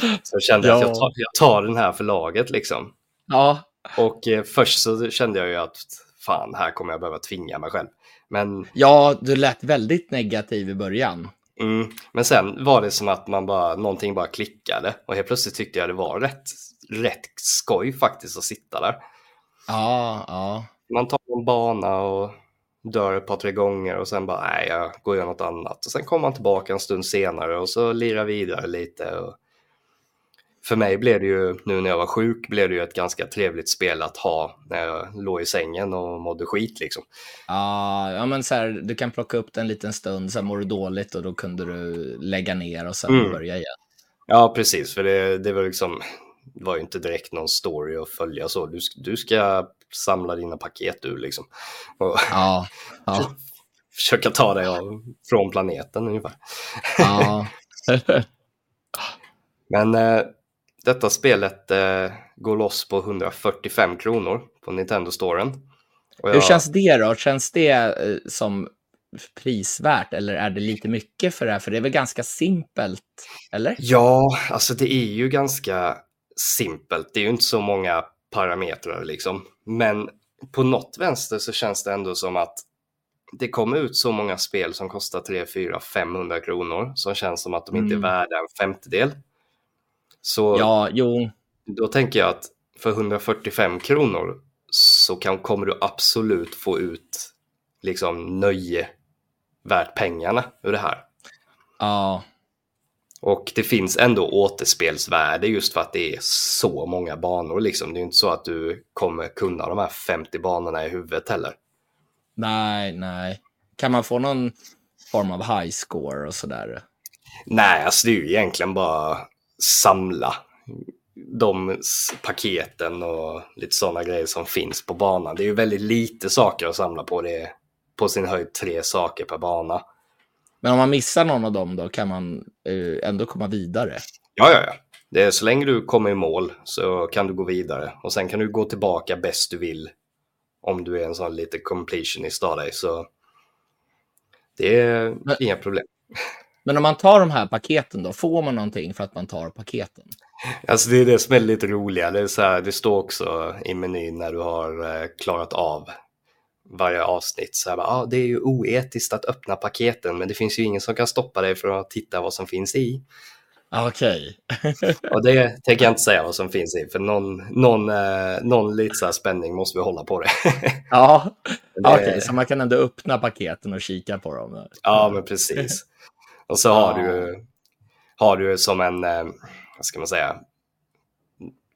Så jag kände att Ja. jag tar, jag tar den här för laget liksom. ja, Och eh, först så kände jag ju att fan, här kommer jag behöva tvinga mig själv. Men ja, du lät väldigt negativ i början. Mm. Men sen var det som att man bara, någonting bara klickade och helt plötsligt tyckte jag det var rätt, rätt skoj faktiskt att sitta där. Ja, ja. Man tar en bana och dör ett par, tre gånger och sen bara, nej, jag går och gör något annat. Och sen kommer man tillbaka en stund senare och så lirar vidare lite. Och för mig blev det ju, nu när jag var sjuk, blev det ju ett ganska trevligt spel att ha när jag låg i sängen och mådde skit liksom. Ja, ja men så här, du kan plocka upp den en liten stund, sen mår du dåligt och då kunde du lägga ner och sen Mm. börja igen. Ja, precis, för det, det var liksom, det var ju inte direkt någon story att följa så. Du, du ska samla dina paket du liksom. Och Ja, ja, <laughs> försöka ta dig av, från planeten ungefär. ja. <laughs> Men eh, detta spelet eh, går loss på 145 kronor på Nintendo-storen. Och Hur jag- känns det då? Känns det eh, som prisvärt eller är det lite mycket för det här? För det är väl ganska simpelt, eller? Ja, alltså det är ju ganska simpelt. Det är ju inte så många parametrar liksom. Men på något vänster så känns det ändå som att det kommer ut så många spel som kostar 3, 4, 500 kronor som känns som att de inte är Mm. värda en femtedel. Så Ja, jo. då tänker jag att för 145 kronor så kan, kommer du absolut få ut liksom nöje värt pengarna ur det här. Ja, Och det finns ändå återspelsvärde just för att det är så många banor. Liksom. Det är inte så att du kommer kunna de här 50 banorna i huvudet heller. nej, nej. Kan man få någon form av high score och sådär? Nej, alltså det är ju egentligen bara samla de paketen och lite sådana grejer som finns på banan. Det är ju väldigt lite saker att samla på. Det är på sin höjd tre saker per bana. Men om man missar någon av dem då kan man eh, ändå komma vidare. Ja, ja, ja. Det är, så länge du kommer i mål så kan du gå vidare. Och sen kan du gå tillbaka bäst du vill. Om du är en sån lite completionist av dig. Så det är Men- inga problem. Men om man tar de här paketen då, får man någonting för att man tar paketen? Alltså det är det som är lite roliga. Det, är så här, det står också i menyn när du har eh, klarat av varje avsnitt. Så här, ah, det är ju oetiskt att öppna paketen men det finns ju ingen som kan stoppa dig från att titta vad som finns i. Ah, Okej. <laughs> Och det tänker jag inte säga vad som finns i för någon, någon, eh, någon lite spänning måste vi hålla på det. Ja, <laughs> okej, så man kan ändå öppna paketen och kika på dem. Ja, men precis. Och så har du har du som en, eh, vad ska man säga,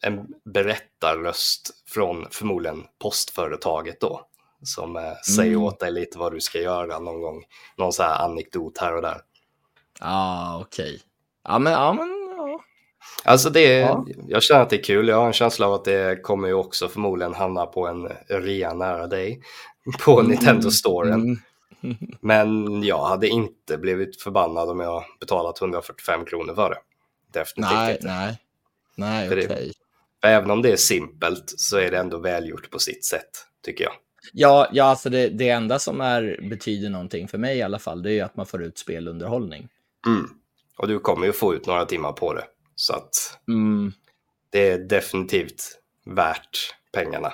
en berättarröst från förmodligen postföretaget då. Som eh, säger Mm. åt dig lite vad du ska göra någon gång. Någon så här anekdot här och där. Ja, okej. Ja, men ja, men ja. Alltså det är, Ja. jag känner att det är kul. Jag har en känsla av att det kommer ju också förmodligen hamna på en rea nära dig. På Nintendo-storen. Mm. <laughs> Men jag hade inte blivit förbannad om jag betalat 145 kronor för det. Definitivt Nej, inte. nej. Nej, okej. För även om det är simpelt så är det ändå välgjort på sitt sätt, tycker jag. Ja, ja alltså det, det enda som är, betyder någonting för mig i alla fall, det är att man får ut spelunderhållning. Mm. Och du kommer ju få ut några timmar på det. Så att Mm. det är definitivt värt pengarna.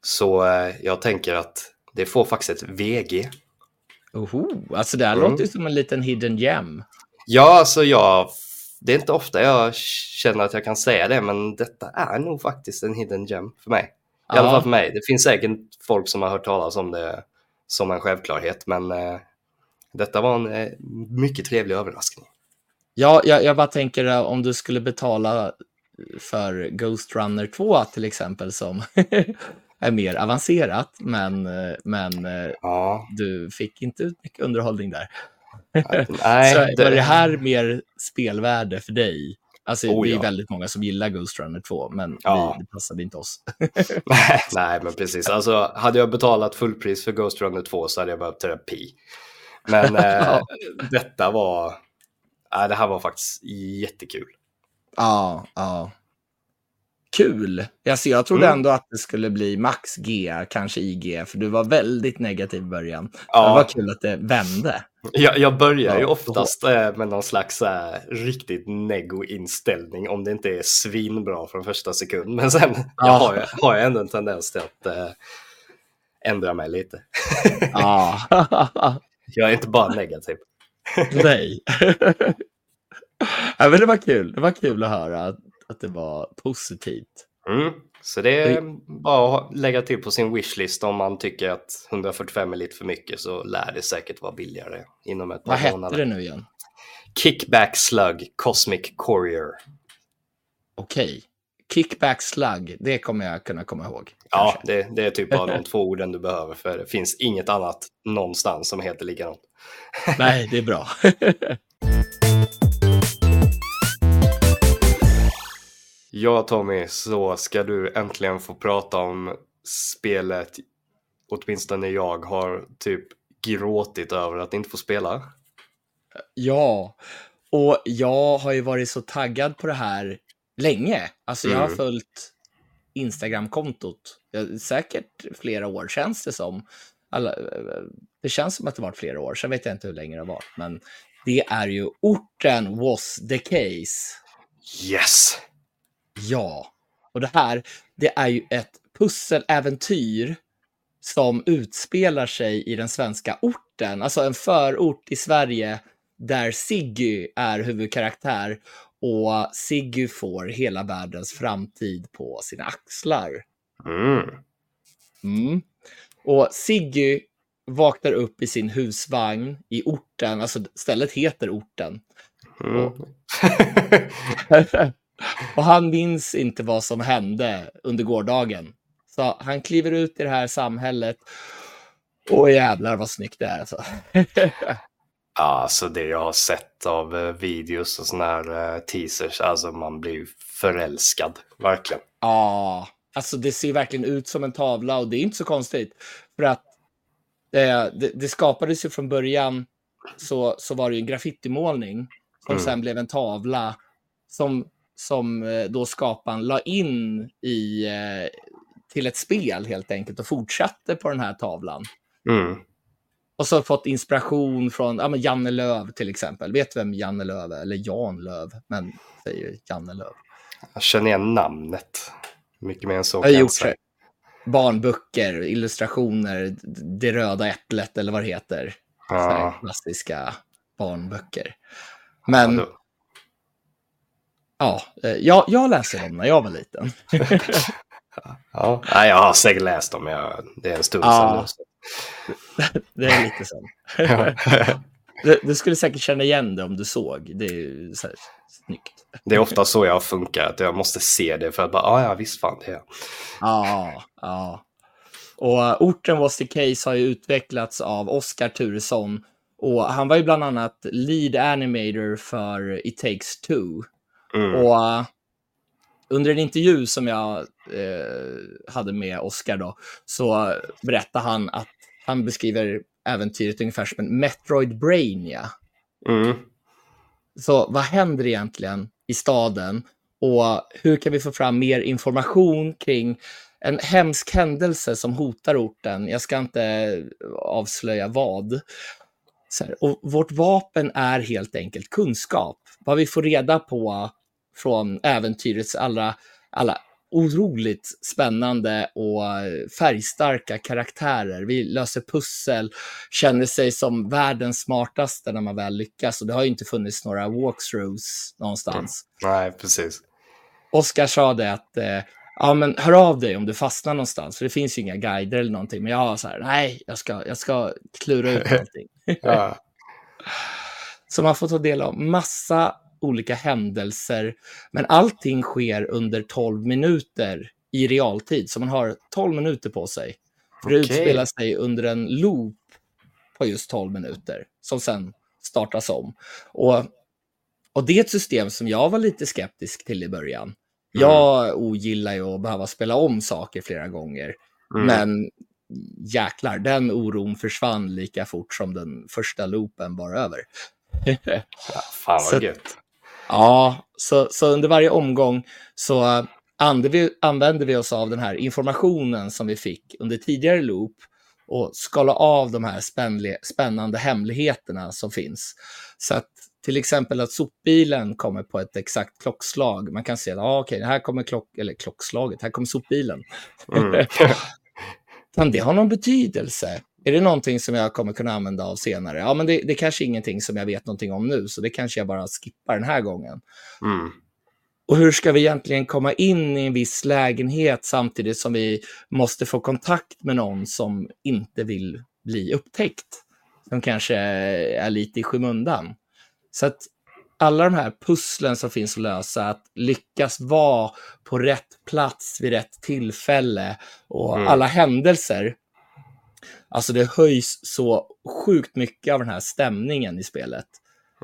Så eh, jag tänker att det får faktiskt ett VG. Oho, alltså det här Mm. låter som en liten hidden gem. Ja, alltså jag... Det är inte ofta jag känner att jag kan säga det, men detta är nog faktiskt en hidden gem för mig. I alla fall för mig. Det finns säkert folk som har hört talas om det som en självklarhet, men eh, detta var en eh, mycket trevlig överraskning. Ja, jag, jag bara tänker eh, om du skulle betala för Ghost Runner 2 till exempel som <laughs> är mer avancerat, men, eh, men eh, Ja, du fick inte ut mycket underhållning där. nej. <laughs> Så var det här mer spelvärde för dig? Alltså, Oh, det är ja. väldigt många som gillar Ghost Runner 2, men Ja. vi, det passade inte oss. <laughs> Nej, men precis. Alltså, hade jag betalat fullpris för Ghost Runner 2 så hade jag behövt terapi. Men <laughs> eh, detta var... Nej, det här var faktiskt jättekul. Ja, ja. Kul! Alltså, jag trodde Mm. ändå att det skulle bli max G, kanske IG, för du var väldigt negativ i början. Ja. Det var kul att det vände. Jag, jag börjar ju Ja, oftast eh, med någon slags eh, riktigt nego-inställning om det inte är svinbra från första sekund. Men sen jag Ja. har, jag, har jag ändå en tendens till att eh, ändra mig lite. Ja. <laughs> Jag är inte bara negativ. Nej. <laughs> ja, men det var kul. Det var kul att höra att, det var positivt. Mm. Så det är bara att lägga till på sin wishlist om man tycker att 145 är lite för mycket så lär det säkert vara billigare inom ett par Vad månader. hette det nu igen? Kickback Slug Cosmic Courier. Okej. Kickback slug, det kommer jag kunna komma ihåg. Ja, det, det är typ bara de <laughs> två orden du behöver för det finns inget annat någonstans som heter likadant. Nej, det är bra. <laughs> Ja Tommy, så ska du äntligen få prata om spelet åtminstone jag har typ gråtit över att inte få spela. ja, och jag har ju varit så taggad på det här länge. Alltså jag har Mm. följt Instagram-kontot säkert flera år, känns det som. Alla, det känns som att det varit flera år, sen vet jag inte hur länge det har varit. Men det är ju orten was the case. Yes! Ja, och det här, det är ju ett pusseläventyr som utspelar sig i den svenska orten, alltså en förort i Sverige där Siggy är huvudkaraktär och Siggy får hela världens framtid på sina axlar. Mm. Mm. Och Siggy vaknar upp i sin husvagn i orten, alltså stället heter orten. Mm. och <laughs> <laughs> han minns inte vad som hände under gårdagen. Så han kliver ut i det här samhället. Och jävlar vad snyggt det är alltså. <laughs> Ja, alltså det jag har sett av eh, videos och såna här eh, teasers, alltså man blir förälskad, verkligen. Ja, alltså det ser verkligen ut som en tavla och det är inte så konstigt. För att eh, det, det skapades ju från början så, så var det ju en graffitimålning som Mm. sen blev en tavla som, som eh, då skaparen la in i, eh, till ett spel helt enkelt och fortsatte på den här tavlan. Mm. Och så fått inspiration från ja, men Janne Löv till exempel. Vet du vem Janne Löv är? Eller Jan Löv, men säger Janne Löv. Jag känner igen namnet. Mycket mer än så Jag gjort barnböcker, illustrationer, Det röda äpplet eller vad det heter. Ja, klassiska barnböcker. Men då- ja, eh, jag, jag läste dem när jag var liten. <laughs> ja. Nej, jag har säkert läst dem, jag, det är en stund Ja. sedan <laughs> Det är lite så. nu. <laughs> Du, du skulle säkert känna igen det om du såg. Det är ju så här snyggt. Det är ofta så jag funkar, att jag måste se det för att bara, ah, ja visst fan det är jag. Ja, ja. Och eh, orten Was the Case har ju utvecklats av Oskar Turesson. Och han var ju bland annat lead animator för It takes two. Mm. Och eh, under en intervju som jag eh, hade med Oskar då, så berättade han att han beskriver äventyret ungefär som en Metroid Brainia. Mm. Så vad händer egentligen i staden och hur kan vi få fram mer information kring en hemsk händelse som hotar orten? Jag ska inte avslöja vad. Här, och vårt vapen är helt enkelt kunskap. Vad vi får reda på från äventyrets alla, alla otroligt spännande och färgstarka karaktärer. Vi löser pussel, känner sig som världens smartaste när man väl lyckas. Och det har ju inte funnits några walkthroughs någonstans. Nej, precis. Oskar sa det att eh, ja, men hör av dig om du fastnar någonstans, för det finns ju inga guider eller någonting. Men jag har så här, nej, jag ska, jag ska klura ut <laughs> någonting. Ja. <laughs> Så man får ta del av massa olika händelser, men allting sker under 12 minuter i realtid, så man har 12 minuter på sig. För det utspelar sig under en loop på just 12 minuter, som sen startas om. Och, och det är ett system som jag var lite skeptisk till i början. Jag ogillar ju att behöva spela om saker flera gånger, Mm. men jäklar, den oron försvann lika fort som den första loopen var över. Ja, fan vad Så- gött. Ja, så, så under varje omgång så eh, använde vi, oss av den här informationen som vi fick under tidigare loop och skala av de här spännande hemligheterna som finns. Så att till exempel att sopbilen kommer på ett exakt klockslag. Man kan se att ah, okej, här kommer klock, eller klockslaget, här kommer sopbilen. Mm. <laughs> Det ha någon betydelse? Är det någonting som jag kommer kunna använda av senare? Ja, men det, det är kanske ingenting som jag vet någonting om nu, så det kanske jag bara skippar den här gången. Mm. Och hur ska vi egentligen komma in i en viss lägenhet samtidigt som vi måste få kontakt med någon som inte vill bli upptäckt? Som kanske är lite i skymundan. Så att alla de här pusslen som finns att lösa, att lyckas vara på rätt plats vid rätt tillfälle och Mm. alla händelser. Alltså det höjs så sjukt mycket av den här stämningen i spelet.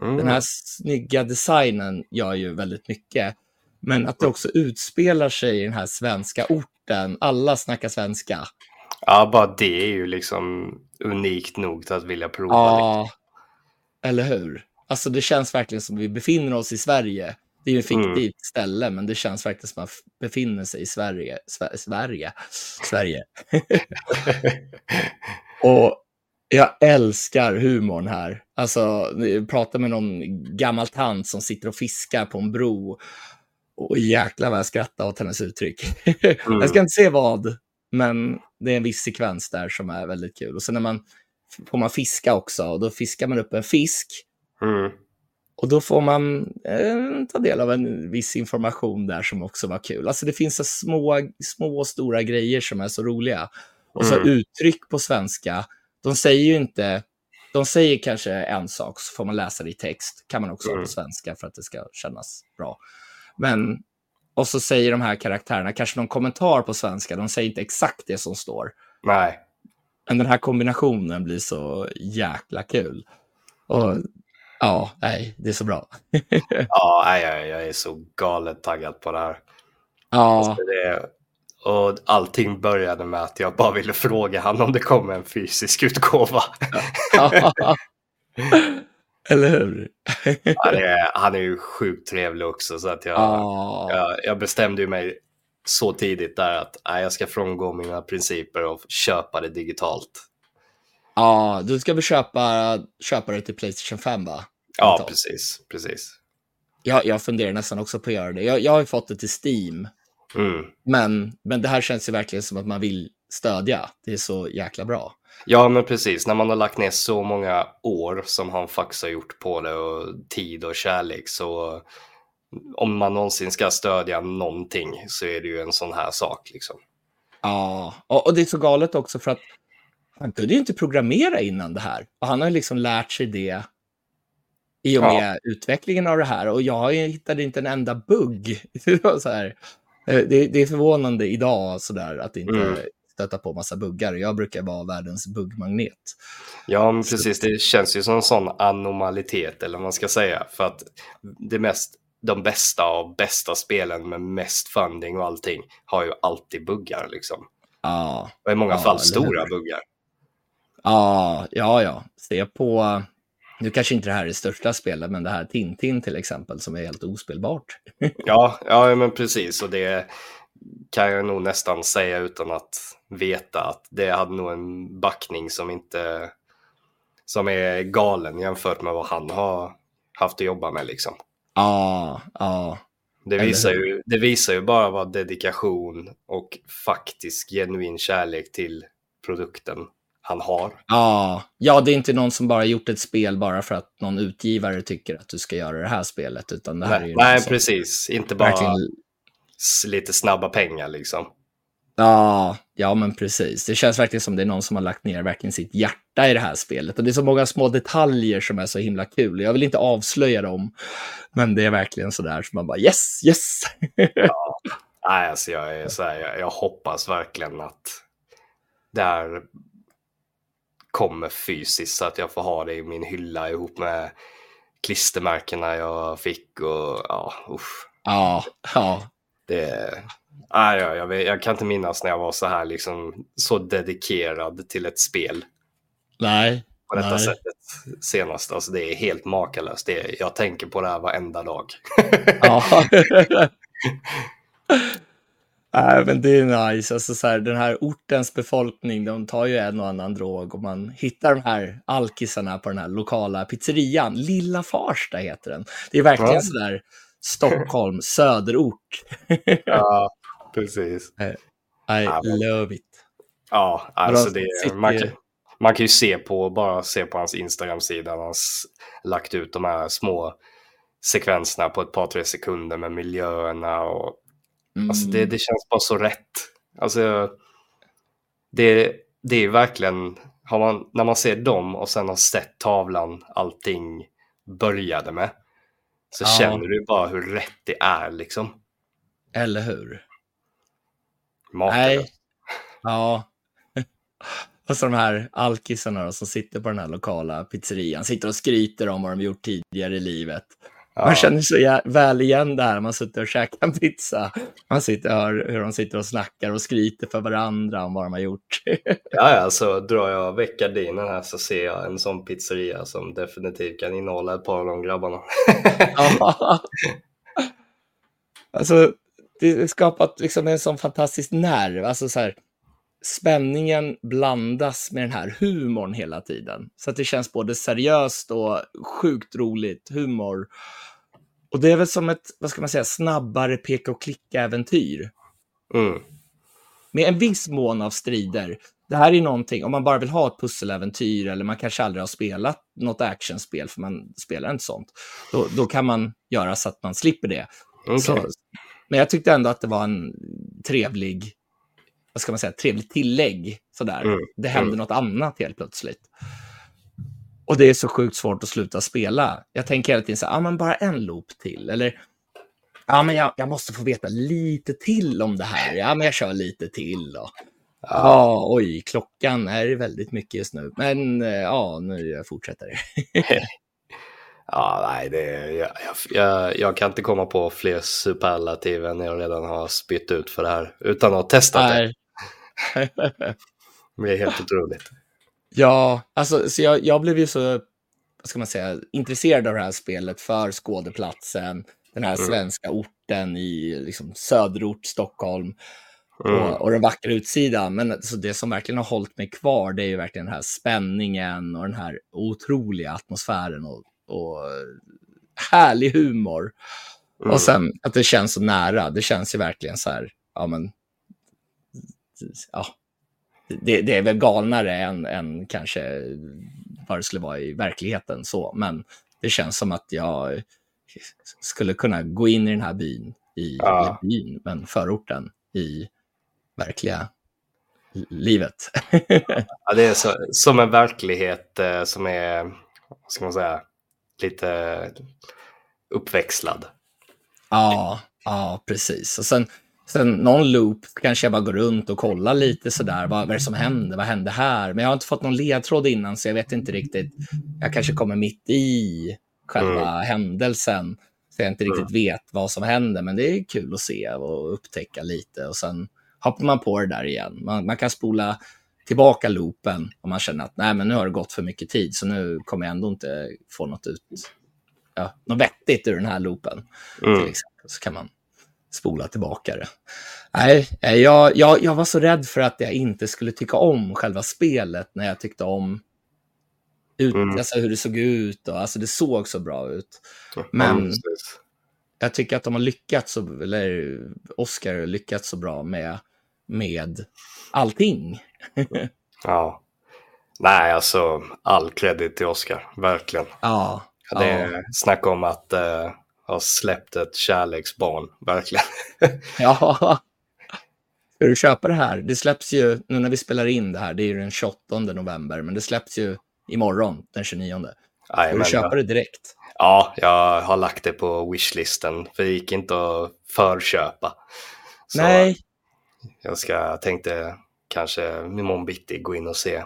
Mm. Den här snygga designen gör ju väldigt mycket. Men att det också utspelar sig i den här svenska orten. Alla snackar svenska. Ja, bara det är ju liksom unikt nog att vilja prova. liksom. Ja, eller hur? Alltså det känns verkligen som vi befinner oss i Sverige. Det är ju ett Mm. fiktivt ställe, men det känns verkligen som att man befinner sig i Sverige. Sve- Sverige. Sverige. <laughs> Och jag älskar humorn här. Alltså, ni pratar med någon gammal tant som sitter och fiskar på en bro. Och jäklar vad jag skrattar åt hennes uttryck. Mm. Jag ska inte se vad, men det är en viss sekvens där som är väldigt kul. Och sen när man får man fiska också, och då fiskar man upp en fisk. Mm. Och då får man eh, ta del av en viss information där som också var kul. Alltså det finns så små, små och stora grejer som är så roliga. Och så Mm. uttryck på svenska. De säger ju inte, de säger kanske en sak så får man läsa det i text. kan man också ha Mm. på svenska för att det ska kännas bra. Men, och så säger de här karaktärerna kanske någon kommentar på svenska. De säger inte exakt det som står. Nej. Men den här kombinationen blir så jäkla kul. Och ja, nej, det är så bra. <laughs> Ja, nej, jag, jag är så galet taggad på det här. Ja, Alltså, det, och allting började med att jag bara ville fråga han om det kommer en fysisk utgåva. <laughs> eller hur? Han är, han är ju sjukt trevlig också så att jag, Ja, jag, jag bestämde mig så tidigt där att nej, jag ska frångå mina principer och köpa det digitalt. Ja, du ska väl köpa, köpa det till Playstation 5 va? Ja, precis, precis. Jag, jag funderar nästan också på att göra det. Jag, jag har ju fått det till Steam, Mm. men, men det här känns ju verkligen som att man vill stödja. Det är så jäkla bra. Ja, men precis. När man har lagt ner så många år som han faktiskt har gjort på det och tid och kärlek så om man någonsin ska stödja någonting så är det ju en sån här sak liksom. Ja, och, och det är så galet också för att han kunde ju inte programmera innan det här. Och han har liksom lärt sig det i och Ja. med utvecklingen av det här. Och jag hittade inte en enda bugg. <laughs> Det, var så här, eh, det, det är förvånande idag så där, att inte Mm. stöta på massa buggar. Jag brukar vara världens buggmagnet. Ja, men precis. Det känns ju som en sån anomalitet eller vad man ska säga. För att det mest, de bästa av bästa spelen med mest funding och allting har ju alltid buggar liksom. Ja, Och i många Ja, fall stora buggar. Ja, ja, ja. Se på, nu kanske inte det här är det största spelet, men det här Tintin till exempel som är helt ospelbart. <laughs> Ja, ja, men precis. Och det kan jag nog nästan säga utan att veta att det hade nog en backning som inte som är galen jämfört med vad han har haft att jobba med liksom. Ja, ja, Det Eller visar, ju, det visar ju bara vad dedikation och faktisk genuin kärlek till produkten han har. Ja, ja, det är inte någon som bara gjort ett spel bara för att någon utgivare tycker att du ska göra det här spelet, utan det här är Nej, ju nej precis. Inte bara verkligen... lite snabba pengar liksom. Ja, ja, men precis. Det känns verkligen som det är någon som har lagt ner verkligen sitt hjärta i det här spelet. Och det är så många små detaljer som är så himla kul. Jag vill inte avslöja dem, men det är verkligen så där som man bara yes, yes. <laughs> Nej, alltså jag, är så här, jag, jag hoppas verkligen att det här kommer fysiskt så att jag får ha det i min hylla ihop med klistermärkena jag fick och ja, usch. Ja, ja, Det, nej, jag, jag, jag kan inte minnas när jag var så här liksom så dedikerad till ett spel nej. på detta Nej. sättet senast. Alltså det är helt makalöst. Det jag tänker på det här varenda dag. Ja. <laughs> <laughs> Nej, men det är nice. Alltså, så här, den här ortens befolkning, de tar ju en och annan drog och man hittar de här alkisarna på den här lokala pizzerian. Lilla Farsta heter den. Det är verkligen Ja. så där Stockholm, <laughs> söderort. ja, precis. <laughs> I Ja, men- love it. Ja, alltså det, sitter man, kan, man kan ju se på, bara se på hans Instagram-sida, han har lagt ut de här små sekvenserna på ett par, tre sekunder med miljöerna och mm. alltså det, det känns bara så rätt. Alltså, det, det är verkligen, man, när man ser dem och sen har sett tavlan allting började med, så ja. känner du bara hur rätt det är liksom. Eller hur? Makalöst. Nej. Ja. <laughs> Och så de här alkisarna som sitter på den här lokala pizzerian, sitter och skryter om vad de gjort tidigare i livet. Man känner så väl igen det här, man sitter och käkar en pizza. Man sitter och hör hur de sitter och snackar och skryter för varandra om vad de har gjort. <laughs> ja, ja, så drar jag väck gardinen här så ser jag en sån pizzeria som definitivt kan innehålla ett par av de grabbarna. ja. <laughs> Alltså, det har skapat liksom en sån fantastisk nerv. Alltså så här, spänningen blandas med den här humorn hela tiden. Så att det känns både seriöst och sjukt roligt humor. Och det är väl som ett, vad ska man säga, snabbare peka och klicka-äventyr. Mm. Med en viss mån av strider. Det här är någonting, om man bara vill ha ett pusseläventyr eller man kanske aldrig har spelat något actionspel, för man spelar inte sånt, då, då kan man göra så att man slipper det. Okay. Så, men jag tyckte ändå att det var en trevlig vad ska man säga, trevligt tillägg. Sådär. Mm. Det händer mm. något annat helt plötsligt. Och det är så sjukt svårt att sluta spela. Jag tänker hela tiden så här, ja men bara en loop till. Eller, ja men jag, jag måste få veta lite till om det här. Ja men jag kör lite till. Och, ja. oj, klockan är väldigt mycket just nu. Men eh, ja, nu fortsätter det. <laughs> ja, nej, det, jag, jag, jag, kan inte komma på fler superlativ än jag redan har spytt ut för det här utan att ha testat nej. <laughs> det. det är helt otroligt. Ja, alltså så jag, jag blev ju så, vad ska man säga, intresserad av det här spelet för skådeplatsen, den här mm. svenska orten i liksom, söderort Stockholm mm. och, och, den vackra utsidan. Men alltså, det som verkligen har hållit mig kvar, det är ju verkligen den här spänningen och den här otroliga atmosfären och, och härlig humor. Mm. Och sen att det känns så nära. Det känns ju verkligen så här, ja men ja, det, det, är väl galnare än, än kanske vad det skulle vara i verkligheten. så. Men det känns som att jag skulle kunna gå in i den här byn, i ja. byn, men förorten i verkliga livet. <laughs> ja, det är så, som en verklighet eh, som är, vad ska man säga, lite uppväxlad. Ja, ja precis. Och sen Sen någon loop kanske jag bara går runt och kollar lite sådär. Vad, vad är det som händer? Vad hände här? Men jag har inte fått någon ledtråd innan så jag vet inte riktigt. Jag kanske kommer mitt i själva mm. händelsen. Så jag inte riktigt mm. vet vad som händer. Men det är kul att se och upptäcka lite. Och sen hoppar man på det där igen. Man, man kan spola tillbaka loopen om man känner att nej, men nu har det gått för mycket tid så nu kommer jag ändå inte få något ut, ja, något vettigt ur den här loopen. Mm. Till exempel. Så kan man spola tillbaka det. Nej, jag, jag, jag var så rädd för att jag inte skulle tycka om själva spelet när jag tyckte om ut, mm. alltså hur det såg ut. Och, alltså det såg så bra ut. Men mm, jag tycker att de har lyckats, så, eller Oscar har lyckats så bra med, med allting. Ja. Nej, alltså all credit till Oscar, verkligen. Ja. Det är ja. snack om att uh, har släppt ett kärleksbarn, verkligen. <laughs> ja. Ska du köpa det här? Det släpps ju, nu när vi spelar in det här, det är ju den 28 november, men det släpps ju imorgon, den 29. Ska du köpa det direkt? Ja, jag har lagt det på wishlisten, för det gick inte att förköpa. Så Nej. Jag ska, tänkte kanske imorgon bitti gå in och se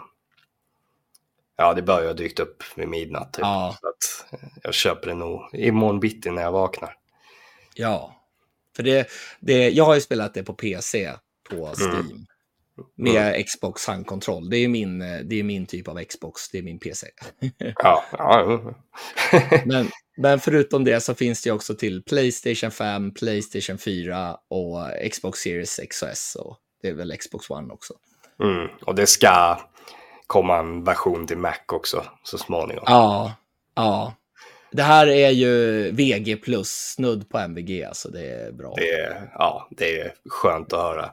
Ja, det bör ju ha dykt upp vid midnatt. Typ. Ja. Så att jag köper det nog imorgon bitti när jag vaknar. Ja, för det, det, jag har ju spelat det på PC på mm. Steam. Mm. Med mm. Xbox handkontroll. Det är, min, det är min typ av Xbox, det är min PC. <laughs> ja, ja. <laughs> men, men förutom det så finns det också till Playstation 5, Playstation 4 och Xbox Series X och S. Och det är väl Xbox One också. Mm. Och det ska komma en version till Mac också så småningom. Ja, ja. Det här är ju VG plus, snudd på MVG, alltså det är bra. Det är, ja, det är skönt att höra.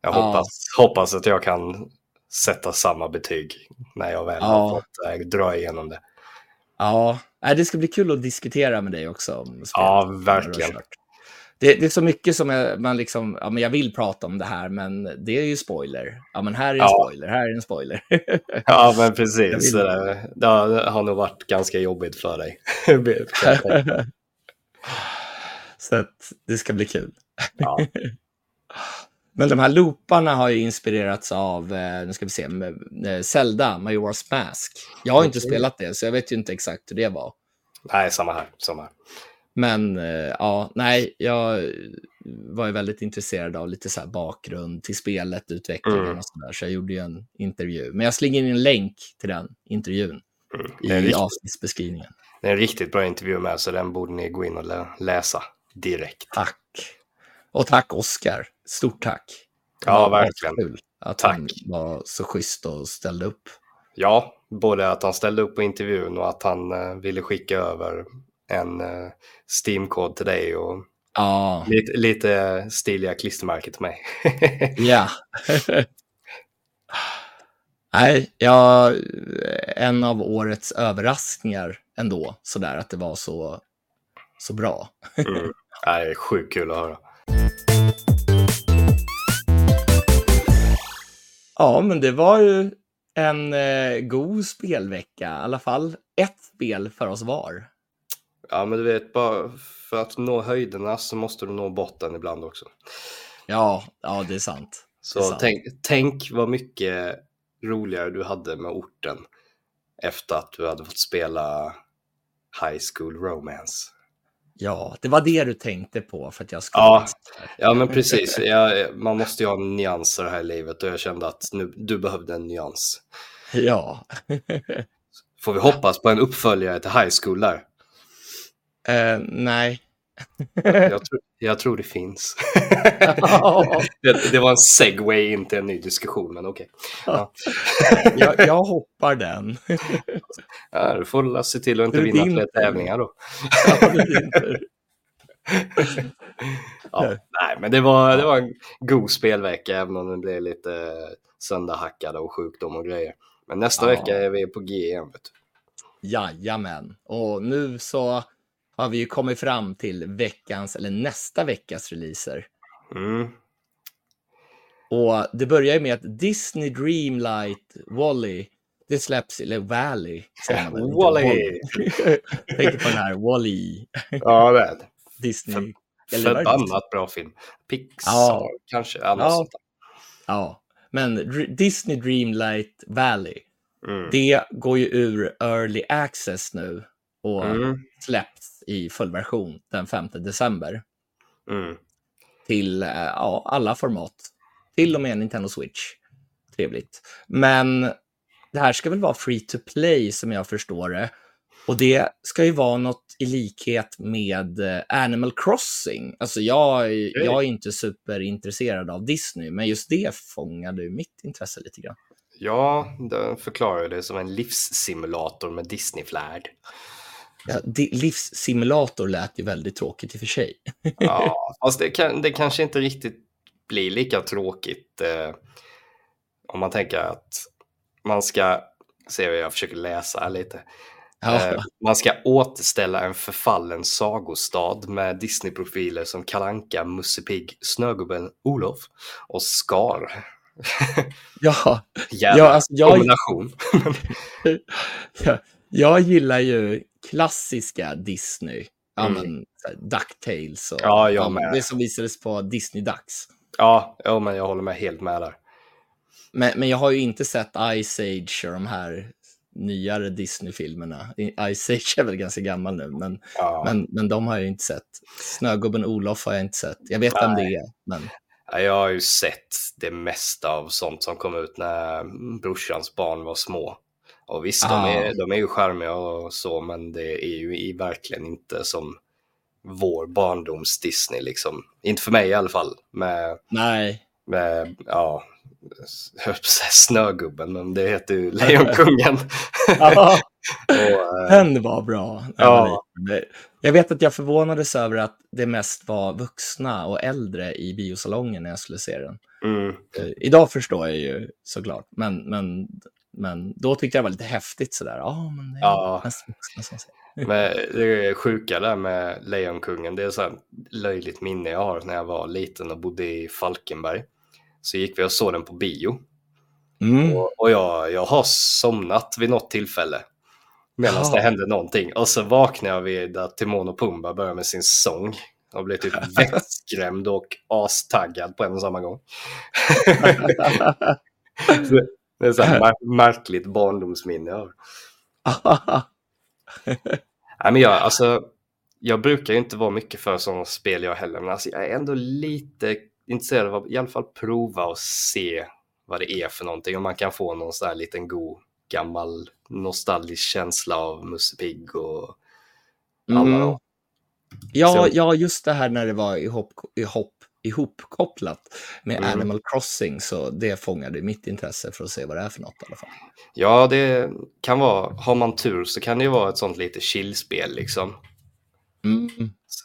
Jag hoppas, ja. hoppas att jag kan sätta samma betyg när jag väl Ja. har fått äh, dra igenom det. Ja, det ska bli kul att diskutera med dig också. Om spelet Ja, verkligen. Det, det är så mycket som jag, man liksom, ja men jag vill prata om det här, men det är ju spoiler. Ja men här är en Ja. spoiler, här är en spoiler. <laughs> Ja, men precis. vill- Det, det har nog varit ganska jobbigt för dig. <laughs> <laughs> så att det ska bli kul. ja. Men de här looparna har ju inspirerats av, eh, nu ska vi se, eh, Zelda, Majora's Mask. Jag har inte Okej. spelat det, så jag vet ju inte exakt hur det var. Nej, samma här. Samma här. Men eh, ja, nej, jag var ju väldigt intresserad av lite så bakgrund till spelet, utvecklingen Mm. och sådär. Så jag gjorde ju en intervju. Men jag slänger in en länk till den intervjun Mm. I avsnittsbeskrivningen. det är en riktigt bra intervju med, så den borde ni gå in och lä- läsa direkt. Tack. Och tack Oskar. Stort tack. Det Ja, verkligen. kul att Tack. han var så schysst och ställde upp. Ja, både att han ställde upp på intervjun och att han eh, ville skicka över en eh, Steam-kod till dig och Ja, lite, lite stiliga klistermärken till mig. <laughs> ja. Nej, jag, en av årets överraskningar ändå, sådär att det var så, så bra. mm. Det är sjukt kul att höra. Ja, men det var ju en eh, god spelvecka, i alla fall ett spel för oss var. Ja, men du vet, bara för att nå höjderna så måste du nå botten ibland också. Ja, ja, det är sant. Det är Så sant. tänk, tänk vad mycket roligare du hade med orten efter att du hade fått spela High School Romance. Ja, det var det du tänkte på för att jag skulle... Ja. Ja, men precis. Jag, man måste ju ha nyanser här i livet och jag kände att nu, du behövde en nyans. Ja. Får vi hoppas på en uppföljare till High School där? Eh, nej. Jag, tror- jag tror det finns. <laughs> det, det var en segway in till en ny diskussion, men okej. <laughs> jag, jag hoppar den. Ja, du får se till att inte vinna fler tävlingar då. Ja, inte- Ja, nej, men det var, det var en god spelvecka, även om det blev lite sönderhackade och sjukdom och grejer. Men nästa Ja. vecka är vi på G igen. Vet du. Jajamän. Och nu så har vi ju kommit fram till veckans, eller nästa veckas releaser. Mm. Och det börjar ju med att Disney Dreamlight Wally, det släpps, eller Valley. väl, Wall-E. Tänk på den här Wally, Ja, det. Disney. Förbannat bra film. Pixar Ja. kanske. Ja, Ja. sånt där. Ja, men Dr- Disney Dreamlight Valley, Mm. det går ju ur Early Access nu och Mm. släpps i fullversion den 5 december Mm. till eh, ja, alla format. Till och med Nintendo Switch. Trevligt. Men det här ska väl vara free to play som jag förstår det. Och det ska ju vara något i likhet med eh, Animal Crossing. Alltså jag, är- jag är inte superintresserad av Disney, men just det fångade mitt intresse lite grann. Ja, den förklarar det som en livssimulator med Disney-flärd. Ja, livssimulator lät ju väldigt tråkigt i och för sig. Ja, <laughs> fast det, kan, det kanske inte riktigt blir lika tråkigt eh, om man tänker att man ska, se vad jag försöker läsa lite, Ja, eh, man ska återställa en förfallen sagostad med Disney-profiler som Kalanka, Musse Pigg, Snögubben Olof och Skar. ja, <laughs> Jävla Ja, alltså, jag- kombination. <laughs> jag, jag gillar ju klassiska Disney. Ja, Mm. men, Ducktails och Ja, jag med. det som visades på Disney Ducks. Ja, ja, men jag håller med helt med där. Men, men jag har ju inte sett Ice Age och de här nyare Disney-filmerna. Ice Age är väl ganska gammal nu, men, Ja. men, men de har jag inte sett. Snögubben Olof har jag inte sett. Jag vet vem det är, men Ja, Jag har ju sett det mesta av sånt som kom ut när brorsans barn var små. Och visst, Ah. de, är, de är ju charmiga och så, men det är ju i verkligen inte som vår barndoms Disney liksom. Inte för mig i alla fall. Med, nej. med ja, jag <laughs> Snögubben, men det heter ju Lejonkungen. <laughs> Ja, <laughs> eh, den var bra. Ja. Jag vet att jag förvånades över att det mest var vuxna och äldre i biosalongen när jag skulle se den. Mm. Eh, Idag förstår jag ju såklart, men, men, men då tyckte jag det var lite häftigt sådär. Ja, men det är Ja. som säger. Men det är sjuka där med Lejonkungen, det är så här löjligt minne jag har när jag var liten och bodde i Falkenberg. Så gick vi och såg den på bio Mm. och, och jag, jag har somnat vid något tillfälle medan Ja. det hände någonting. Och så vaknade jag vid att Timon och Pumba började med sin sång och blev typ <laughs> vettskrämd och astaggad på en och samma gång. <laughs> <laughs> Det är så här mär- märkligt barndomsminne jag har. <laughs> Nej, men jag, alltså, jag brukar ju inte vara mycket för sådana spel jag heller, men alltså, jag är ändå lite intresserad av att i alla fall prova och se vad det är för någonting. Om man kan få någon sån här liten god gammal nostalgisk känsla av Musse Pigg och alla Mm. Ja, Så- ja, just det här när det var ihop, ihop, ihopkopplat med Mm. Animal Crossing, så det fångade mitt intresse för att se vad det är för något i alla fall. Ja, det kan vara, har man tur så kan det ju vara ett sånt lite chillspel liksom. Mm.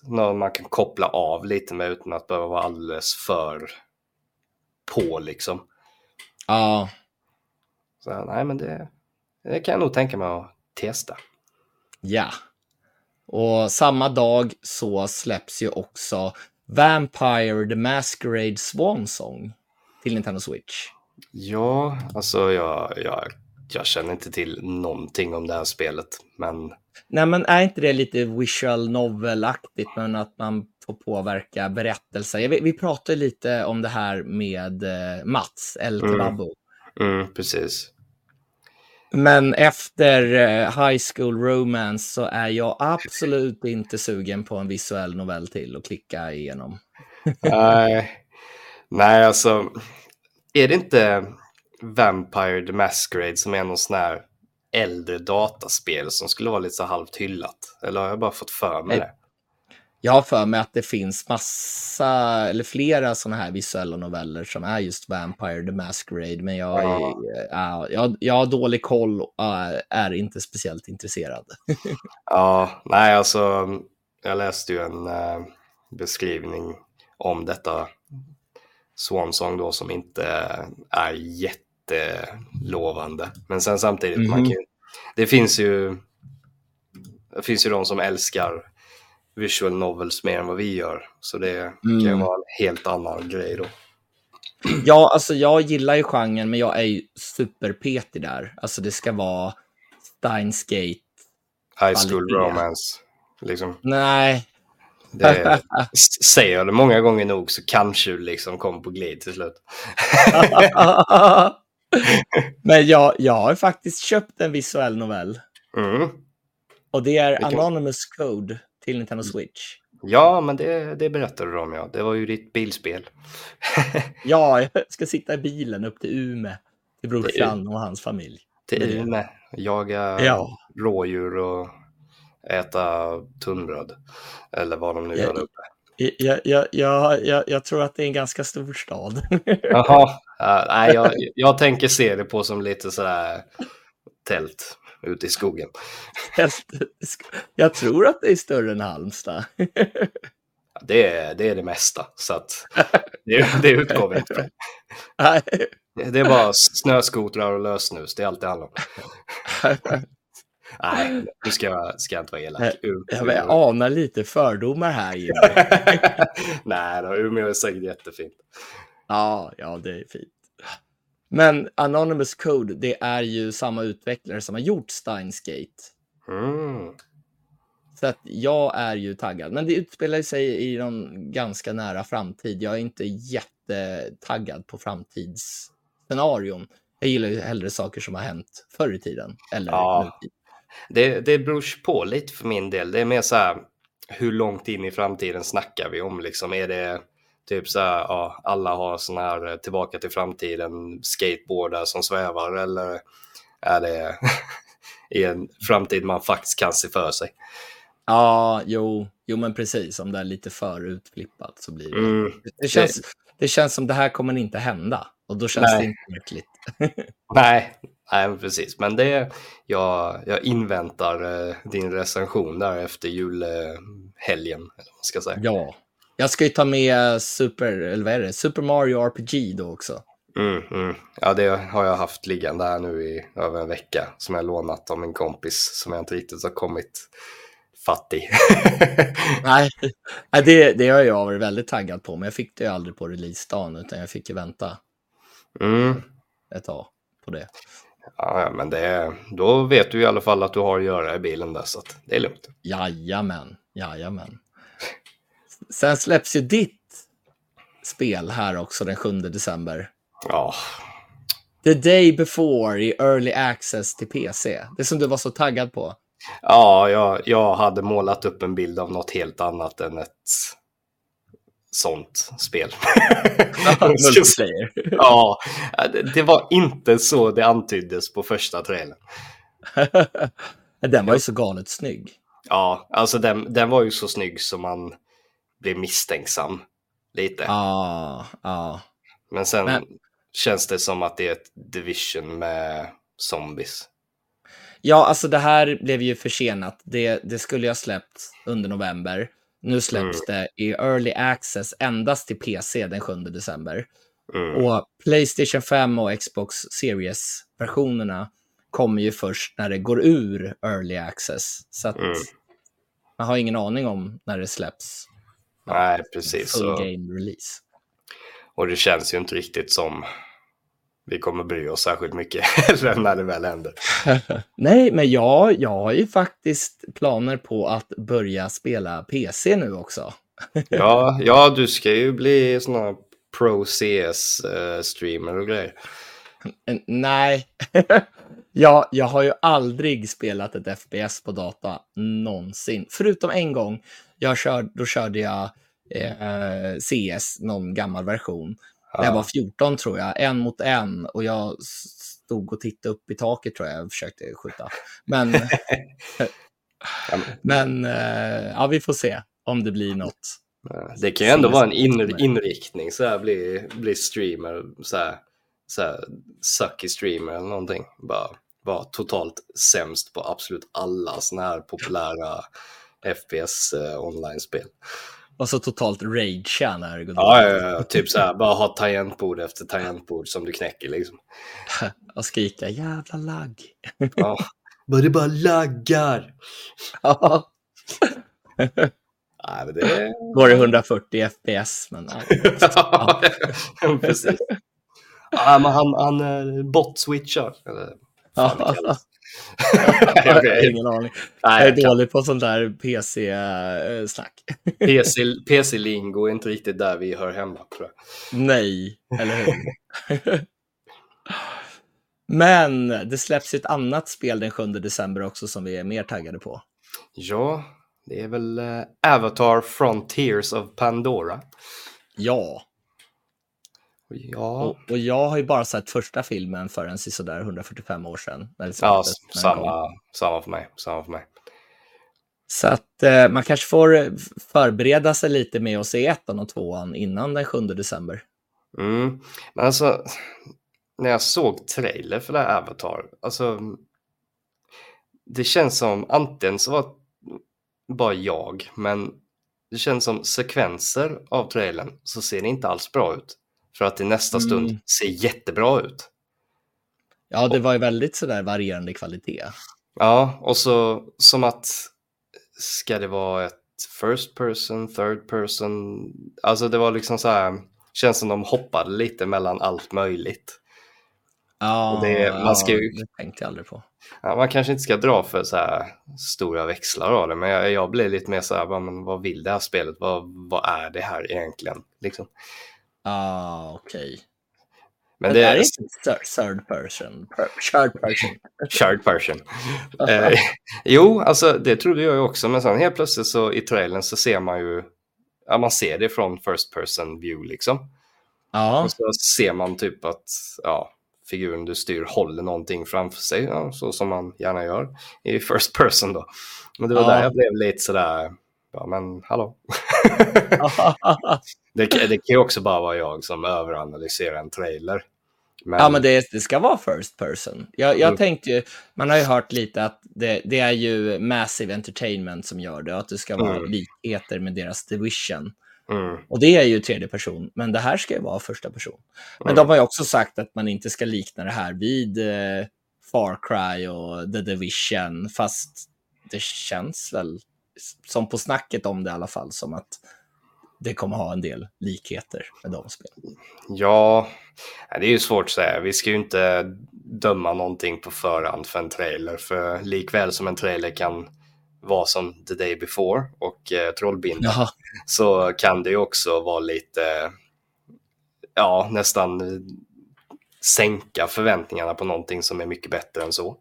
Någon man kan koppla av lite med utan att behöva vara alldeles för på liksom. Ja, Så nej, men det, det kan jag nog tänka mig att testa. ja. Och samma dag så släpps ju också Vampire the Masquerade Swan Song till Nintendo Switch. Ja, alltså jag, jag, jag känner inte till någonting om det här spelet, men Nej, men är inte det lite visual novel-aktigt, men att man får påverka berättelser? Vet, vi pratade lite om det här med eh, Mats, El Mm. Kebabo. mm, precis. Men efter eh, High School Romance så är jag absolut inte sugen på en visuell novell till och klicka igenom. <laughs> nej, nej, alltså är det inte Vampire the Masquerade som är någon sån här äldre dataspel som skulle vara lite så halvt hyllat? Eller har jag bara fått för mig det? Jag har för mig att det finns massa, eller flera sådana här visuella noveller som är just Vampire the Masquerade, men jag, är, Ja. ja, jag, jag har dålig koll och äh, är inte speciellt intresserad. <laughs> Ja, nej alltså jag läste ju en eh, beskrivning om detta Swansong då som inte är jättelovande. Men sen samtidigt, man Mhm. kan, det finns ju det finns ju de som älskar visual novels mer än vad vi gör. Så det kan Mm. vara en helt annan grej då. Ja, alltså jag gillar ju genren, men jag är ju superpetig där. Alltså det ska vara Steins Gate. High school romance. Liksom. Nej, Det <laughs> säger jag det många gånger nog så kanske du liksom kommer på glid till slut. <laughs> men jag, jag har faktiskt köpt en visuell novell. Mm. Och det är Vilken? Anonymous Code till Nintendo Switch. Ja, men det, det berättade du om ja. Det var ju ditt bilspel. <laughs> Ja, jag ska sitta i bilen upp till Ume till brorsan och hans familj. Till. Umeå. Jaga Ja. rådjur och äta tunnbröd. Eller vad de nu gör där uppe. Jag, jag, jag, jag, jag tror att det är en ganska stor stad. Jaha. <laughs> Ja, nej, jag, jag tänker se det på som lite sådär tält ute i skogen. jag tror att det är större än Halmstad. Det är det, är det mesta. Så att det, det utgår vi inte från. Det är bara snöskotrar och lösnus. Det är allt det handlar om. <laughs> Nej, nu ska jag, ska jag inte vara elak. U- Jag anar lite fördomar här. Jimmy. <laughs> Nej då, Umeå är säkert jättefint. Ja, ja, det är fint. Men Anonymous Code, det är ju samma utvecklare som har gjort Steins Gate. Mm. Så att jag är ju taggad. Men det utspelar sig i någon ganska nära framtid. Jag är inte jättetaggad på framtidsscenarion. Jag gillar ju hellre saker som har hänt förr i tiden. Eller Ja. Det, det beror på lite för min del. Det är mer så här, hur långt in i framtiden snackar vi om? Liksom? Är det typ så här, ja, alla har sån här eh, tillbaka till framtiden skateboardar som svävar eller är det <laughs> i en framtid man faktiskt kan se för sig? Ja, jo, jo, men precis. Om det är lite för utflippat så blir det. Mm. Det känns, det känns som det här kommer inte hända. Och då känns Nej. det inte märkligt. <laughs> Nej, nej precis. Men det, jag, jag inväntar eh, din recension där efter julhelgen. ska säga. Ja, Jag ska ju ta med Super, eller vad är det? Super Mario RPG då också. Mm, mm. Ja, det har jag haft liggande här nu i över en vecka som jag lånat av min kompis som jag inte riktigt har kommit fattig. <laughs> Nej, Nej det, det har jag varit väldigt taggad på, men jag fick det ju aldrig på releasedagen utan jag fick ju vänta Mm. ett tag på det. Ja, men det, då vet du i alla fall att du har att göra i bilen där, så det är lugnt. Jajamän, jajamän. Sen släpps ju ditt spel här också den 7 december. Ja, The day before i early access till PC. Det som du var så taggad på. ja jag, jag hade målat upp en bild av något helt annat än ett sånt spel. <laughs> Multiplayer. <laughs> ja, det, var inte så det antyddes på första trailern. <laughs> Den var ju så galet snygg. Ja, alltså den, den var ju så snygg som man blev misstänksam lite. Ja, ja. Men sen Men- känns det som att det är ett division med zombies. Ja, alltså det här blev ju försenat. Det, det skulle ha släppts under november. Nu släpps det i early access endast till PC den 7 december. Mm. Och Playstation 5 och Xbox Series-versionerna kommer ju först när det går ur early access. Så att Mm. man har ingen aning om när det släpps. Nej, precis. Full Och, game release. och det känns ju inte riktigt som vi kommer bry oss särskilt mycket <laughs> när det väl händer. <laughs> Nej, men jag, jag har ju faktiskt planer på att börja spela PC nu också. <laughs> Ja, ja, du ska ju bli sån här pro CS-streamer och grejer. Nej, jag, jag har ju aldrig spelat ett FPS på data någonsin. Förutom en gång, jag kör, då körde jag eh, CS, någon gammal version. När jag var 14 tror jag, en mot en och jag stod och tittade upp i taket tror jag och försökte skjuta. Men, <laughs> men eh, ja, vi får se om det blir något. Ja, Det kan ju ändå vara en in, kommer. inriktning, så här bli, bli streamer, så här, så här sucky streamer eller någonting. Bara vara totalt sämst på absolut alla såna här populära FPS eh, online-spel. Och så totalt ragea när det Ja, ja, ja, typ så här, bara ha tangentbord efter tangentbord som du knäcker liksom. <laughs> Och skrika jävla lagg. Ja. <laughs> Men det bara laggar! Ja. <laughs> Nej, men det... Går det 140 FPS, men ja. Ja, precis. Ja, men han, han eh, bot-switchar. Fan det kallas. <laughs> jag vet. ingen aning. Jag Nej, är jag kan- dålig på sånt där PC-snack. PC, PC-lingo är inte riktigt där vi hör hemma tror jag. Nej, eller hur? Men det släpps ett annat spel den 7 december också som vi är mer taggade på. Ja, det är väl eh, Avatar Frontiers of Pandora. Ja, Ja, och, och jag har ju bara sett första filmen förrän sådär 145 år sedan. När det ja samma, samma för mig. Samma för mig. Så att eh, man kanske får eh, förbereda sig lite med att se ettan och tvåan innan den 7 december. Mm. Men alltså, när jag såg trailer för det här Avatar, alltså det känns som, antingen så var bara jag, men det känns som sekvenser av trailern så ser det inte alls bra ut. För att i nästa stund Mm. ser jättebra ut. Ja, det var ju väldigt sådär varierande kvalitet. Ja, och så som att ska det vara ett first person, third person? Alltså det var liksom så här, känns som de hoppade lite mellan allt möjligt. Ja, det- man ska ju- det tänkte jag aldrig på. Ja, man kanske inte ska dra för så här stora växlar av det, men jag, jag blir lite mer så här, bara, men vad vill det här spelet? Vad, vad är det här egentligen? Liksom. Ja, okej. Men Men det det är inte third- third person. Per, third person. <laughs> shared person. <laughs> eh, jo, alltså det trodde jag ju också, men sen helt plötsligt så i trailern så ser man ju, ja man ser det från first person view liksom. Ja, Och så ser man typ att, ja, figuren du styr håller någonting framför sig, ja, så som man gärna gör i first person då. Men det var Ja. där jag blev lite sådär, ja men hallå. <laughs> det, kan- det kan ju också bara vara jag som överanalyserar en trailer. Men, ja men det, det ska vara first person. Jag, jag Mm. tänkte ju, man har ju hört lite att det, det är ju Massive Entertainment som gör det, och att det ska vara Mm. likheter med deras Division. Mm. Och det är ju tredje person, men det här ska ju vara första person. Men Mm. de har ju också sagt att man inte ska likna det här vid eh, Far Cry och The Division, fast det känns väl som på snacket om det i alla fall som att det kommer ha en del likheter med de spelen. Ja, det är ju svårt att säga. Vi ska ju inte döma någonting på förhand för en trailer, för likväl som en trailer kan vara som The Day Before och eh, Trollbinda Jaha, så kan det ju också vara lite, ja, nästan eh, sänka förväntningarna på någonting som är mycket bättre än så.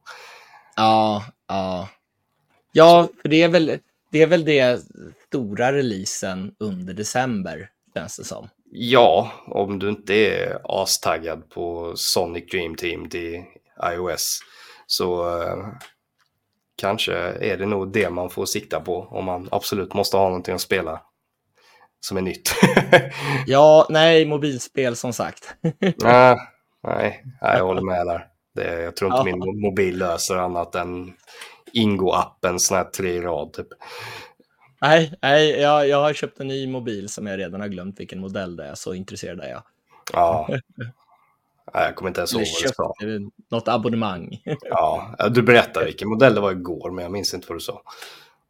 ja, ja. Ja, för det är väl det, är väl det stora releasen under december, känns det som. Ja, om du inte är astaggad på Sonic Dream Team till iOS så eh, kanske är det nog det man får sikta på om man absolut måste ha någonting att spela som är nytt. <laughs> Ja, nej, mobilspel som sagt. nej, <laughs> nej, jag håller med där. Det, jag tror inte Ja. min mo- mobil löser annat än Ingo-appen sån här tre rad. Typ. nej, nej jag, jag har köpt en ny mobil som jag redan har glömt vilken modell det är, så intresserad är jag. Ja. <laughs> Nej, jag kommer inte ens ihåg vad du sa. något abonnemang. <laughs> Ja, du berättade vilken modell det var igår, men jag minns inte vad du sa.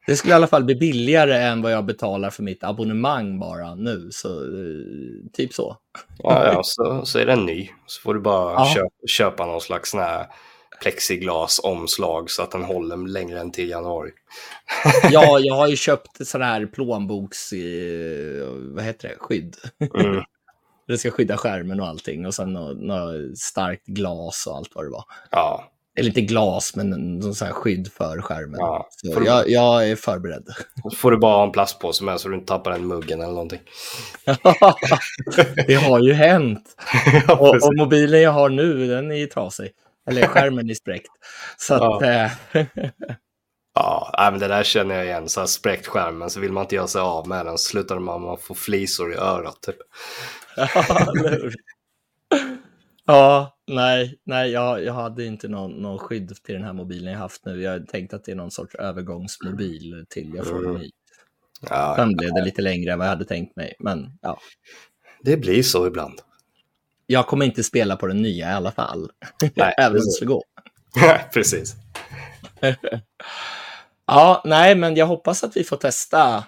Det skulle i alla fall bli billigare än vad jag betalar för mitt abonnemang bara nu, så eh, typ så. Ja, ja <laughs> så, så är den ny. Så får du bara Ja. köpa, köpa någon slags sån här plexiglasomslag så att den håller längre än till januari. <laughs> Ja, jag har ju köpt sån här plånboks, vad heter det, skydd. Mm. <laughs> Det ska skydda skärmen och allting och sen något, något starkt glas och allt vad det var. Ja, Eller inte glas, men en sån här skydd för skärmen. Ja, så du- jag, jag är förberedd. så får du bara ha en plastpåse med så du inte tappar den muggen eller någonting. <laughs> det har ju hänt. ja, Och, och mobilen jag har nu, den är ju trasig. Eller skärmen är spräckt. Så att, eh, ja men det där känner jag igen. Så här spräckt skärmen så vill man inte göra sig av med den. Så slutar man med att få flisor i örat. Typ. <laughs> ja? Ja, nej, nej jag, jag hade inte någon, någon skydd till den här mobilen jag haft nu. Jag tänkte att det är någon sorts övergångsmobil till jag får en Mm. ny. Ja, Sen blev det lite längre än vad jag hade tänkt mig. Men ja, det blir så ibland. Jag kommer inte spela på den nya i alla fall. <laughs> Nej, Även om det skulle gå. <laughs> precis. <laughs> Ja, nej, men jag hoppas att vi får testa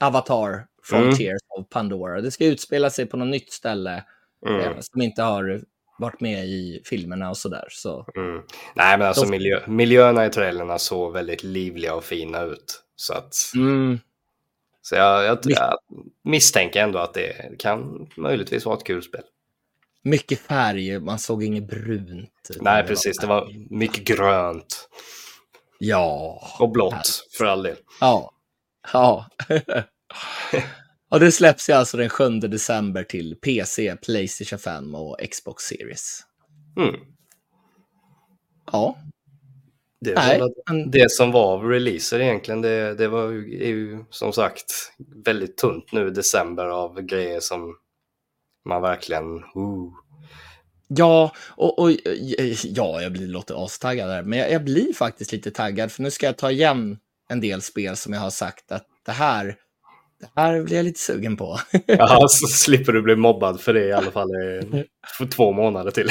Avatar Frontiers of Pandora. Det ska utspela sig på något nytt ställe Mm. eh, som inte har varit med i filmerna och sådär. Så Mm. Nej, men alltså De- miljö, miljöerna i trailerna såg väldigt livliga och fina ut. Så, att, mm, så jag, jag, jag misstänker ändå att det kan möjligtvis vara ett kul spel. Mycket färg, man såg inget brunt. Nej, det precis. Det var mycket grönt Ja. och blått för all del. Ja. Ja. <laughs> och det släpps ju alltså den 7 december till PC, Playstation 5 och Xbox Series. Mm. Ja, Det, nej. var men- det som var av releaser egentligen, det, det var ju, är ju som sagt väldigt tunt nu i december av grejer som man verkligen... Uh, Ja, och, och ja, jag blir, låter astaggad där, men jag, jag blir faktiskt lite taggad, för nu ska jag ta igen en del spel som jag har sagt att det här, det här blir jag lite sugen på. ja, <laughs> så slipper du bli mobbad för det i alla fall i <laughs> för två månader till. <laughs>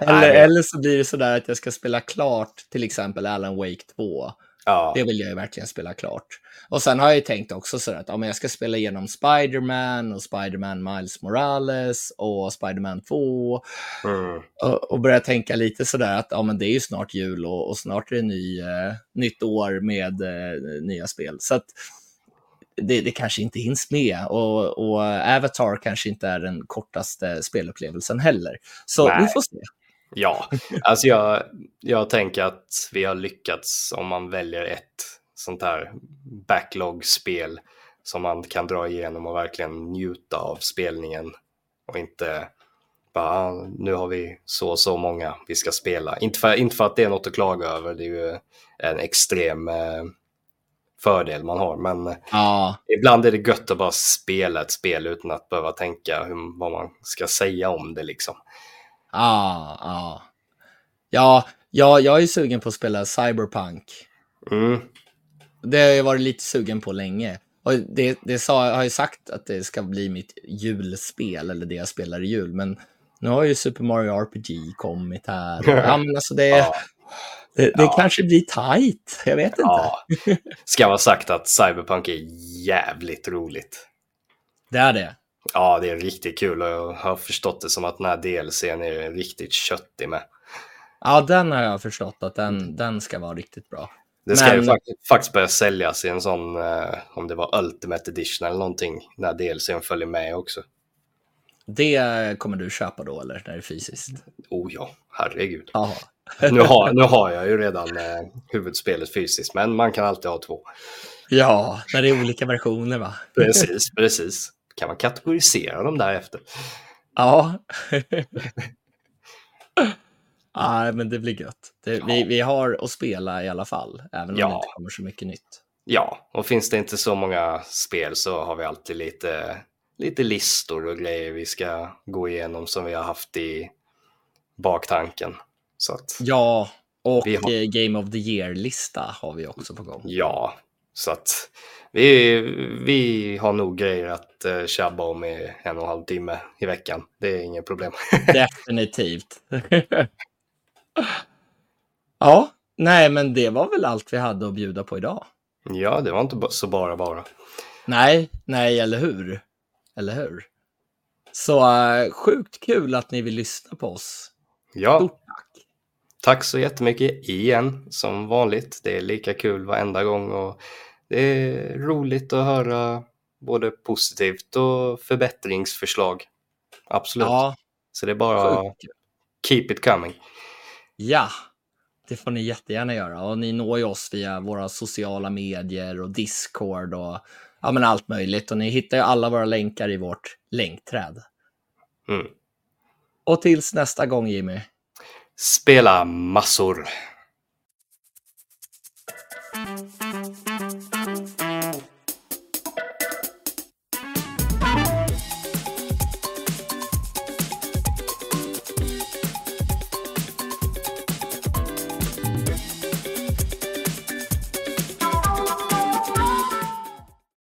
eller, eller så blir det sådär att jag ska spela klart till exempel Alan Wake 2. Ja, Det vill jag ju verkligen spela klart. Och sen har jag ju tänkt också sådär att men jag ska spela igenom Spider-Man och Spider-Man Miles Morales och Spider-Man 2 mm, och, och börja tänka lite sådär att ja, men det är ju snart jul och, och snart är det ny, eh, nytt år med eh, nya spel. Så att det, det kanske inte hinns med och, och Avatar kanske inte är den kortaste spelupplevelsen heller. Så Nej. vi får se. Ja. alltså jag, jag tänker att vi har lyckats om man väljer ett sånt här backlog-spel som man kan dra igenom och verkligen njuta av spelningen och inte bara "Ah, nu har vi så och så många vi ska spela. Inte för, inte för att det är något att klaga över, det är ju en extrem eh, fördel man har, men Ja, ibland är det gött att bara spela ett spel utan att behöva tänka hur, vad man ska säga om det liksom. Ja, ja. Ja, ja, jag är sugen på att spela Cyberpunk. Mm. Det har jag varit lite sugen på länge. Och det, det sa, jag har ju sagt att det ska bli mitt julspel, eller det jag spelar i jul, men nu har ju Super Mario RPG kommit här. <laughs> Ja, men alltså det, Ja. det, det Ja. kanske blir tight, jag vet inte. Ja. Ska vara sagt att Cyberpunk är jävligt roligt. Det är det. Ja, det är riktigt kul och jag har förstått det som att den här DLCn är riktigt köttig med. Ja, den har jag förstått att den, den ska vara riktigt bra. Det ska ju Men- faktiskt, faktiskt börja säljas i en sån, eh, om det var Ultimate Edition eller någonting, när DLCn följer med också. Det kommer du köpa då, eller när det är fysiskt? Oh ja, herregud. Jaha. <laughs> Nu har, nu har jag ju redan eh, huvudspelet fysiskt, men man kan alltid ha två. Ja, när det är olika versioner va? Precis, precis. Kan man kategorisera dem därefter? Ja. <laughs> Nej, men det blir gött. Det, vi, vi har att spela i alla fall, även om Ja. det inte kommer så mycket nytt. Ja, och finns det inte så många spel så har vi alltid lite, lite listor och grejer vi ska gå igenom som vi har haft i baktanken. Så att, Ja, och har- Game of the Year-lista har vi också på gång. ja, så att vi, vi har nog grejer att uh, tjabba om i en och en halv timme i veckan. Det är inget problem. <laughs> Definitivt. ja, nej, men det var väl allt vi hade att bjuda på idag. ja, det var inte så bara bara. Nej, nej, eller hur? Eller hur? Så eh, sjukt kul att ni vill lyssna på oss. Ja, Stort tack. tack så jättemycket igen som vanligt. Det är lika kul varenda gång och det är roligt att höra både positivt och förbättringsförslag. Absolut. Ja, Så det är bara sjukt kul. keep it coming. Ja, det får ni jättegärna göra. Och ni når ju oss via våra sociala medier och Discord och ja, men allt möjligt. Och ni hittar ju alla våra länkar i vårt länkträd. Mm. Och tills nästa gång, Jimmy. Spela massor.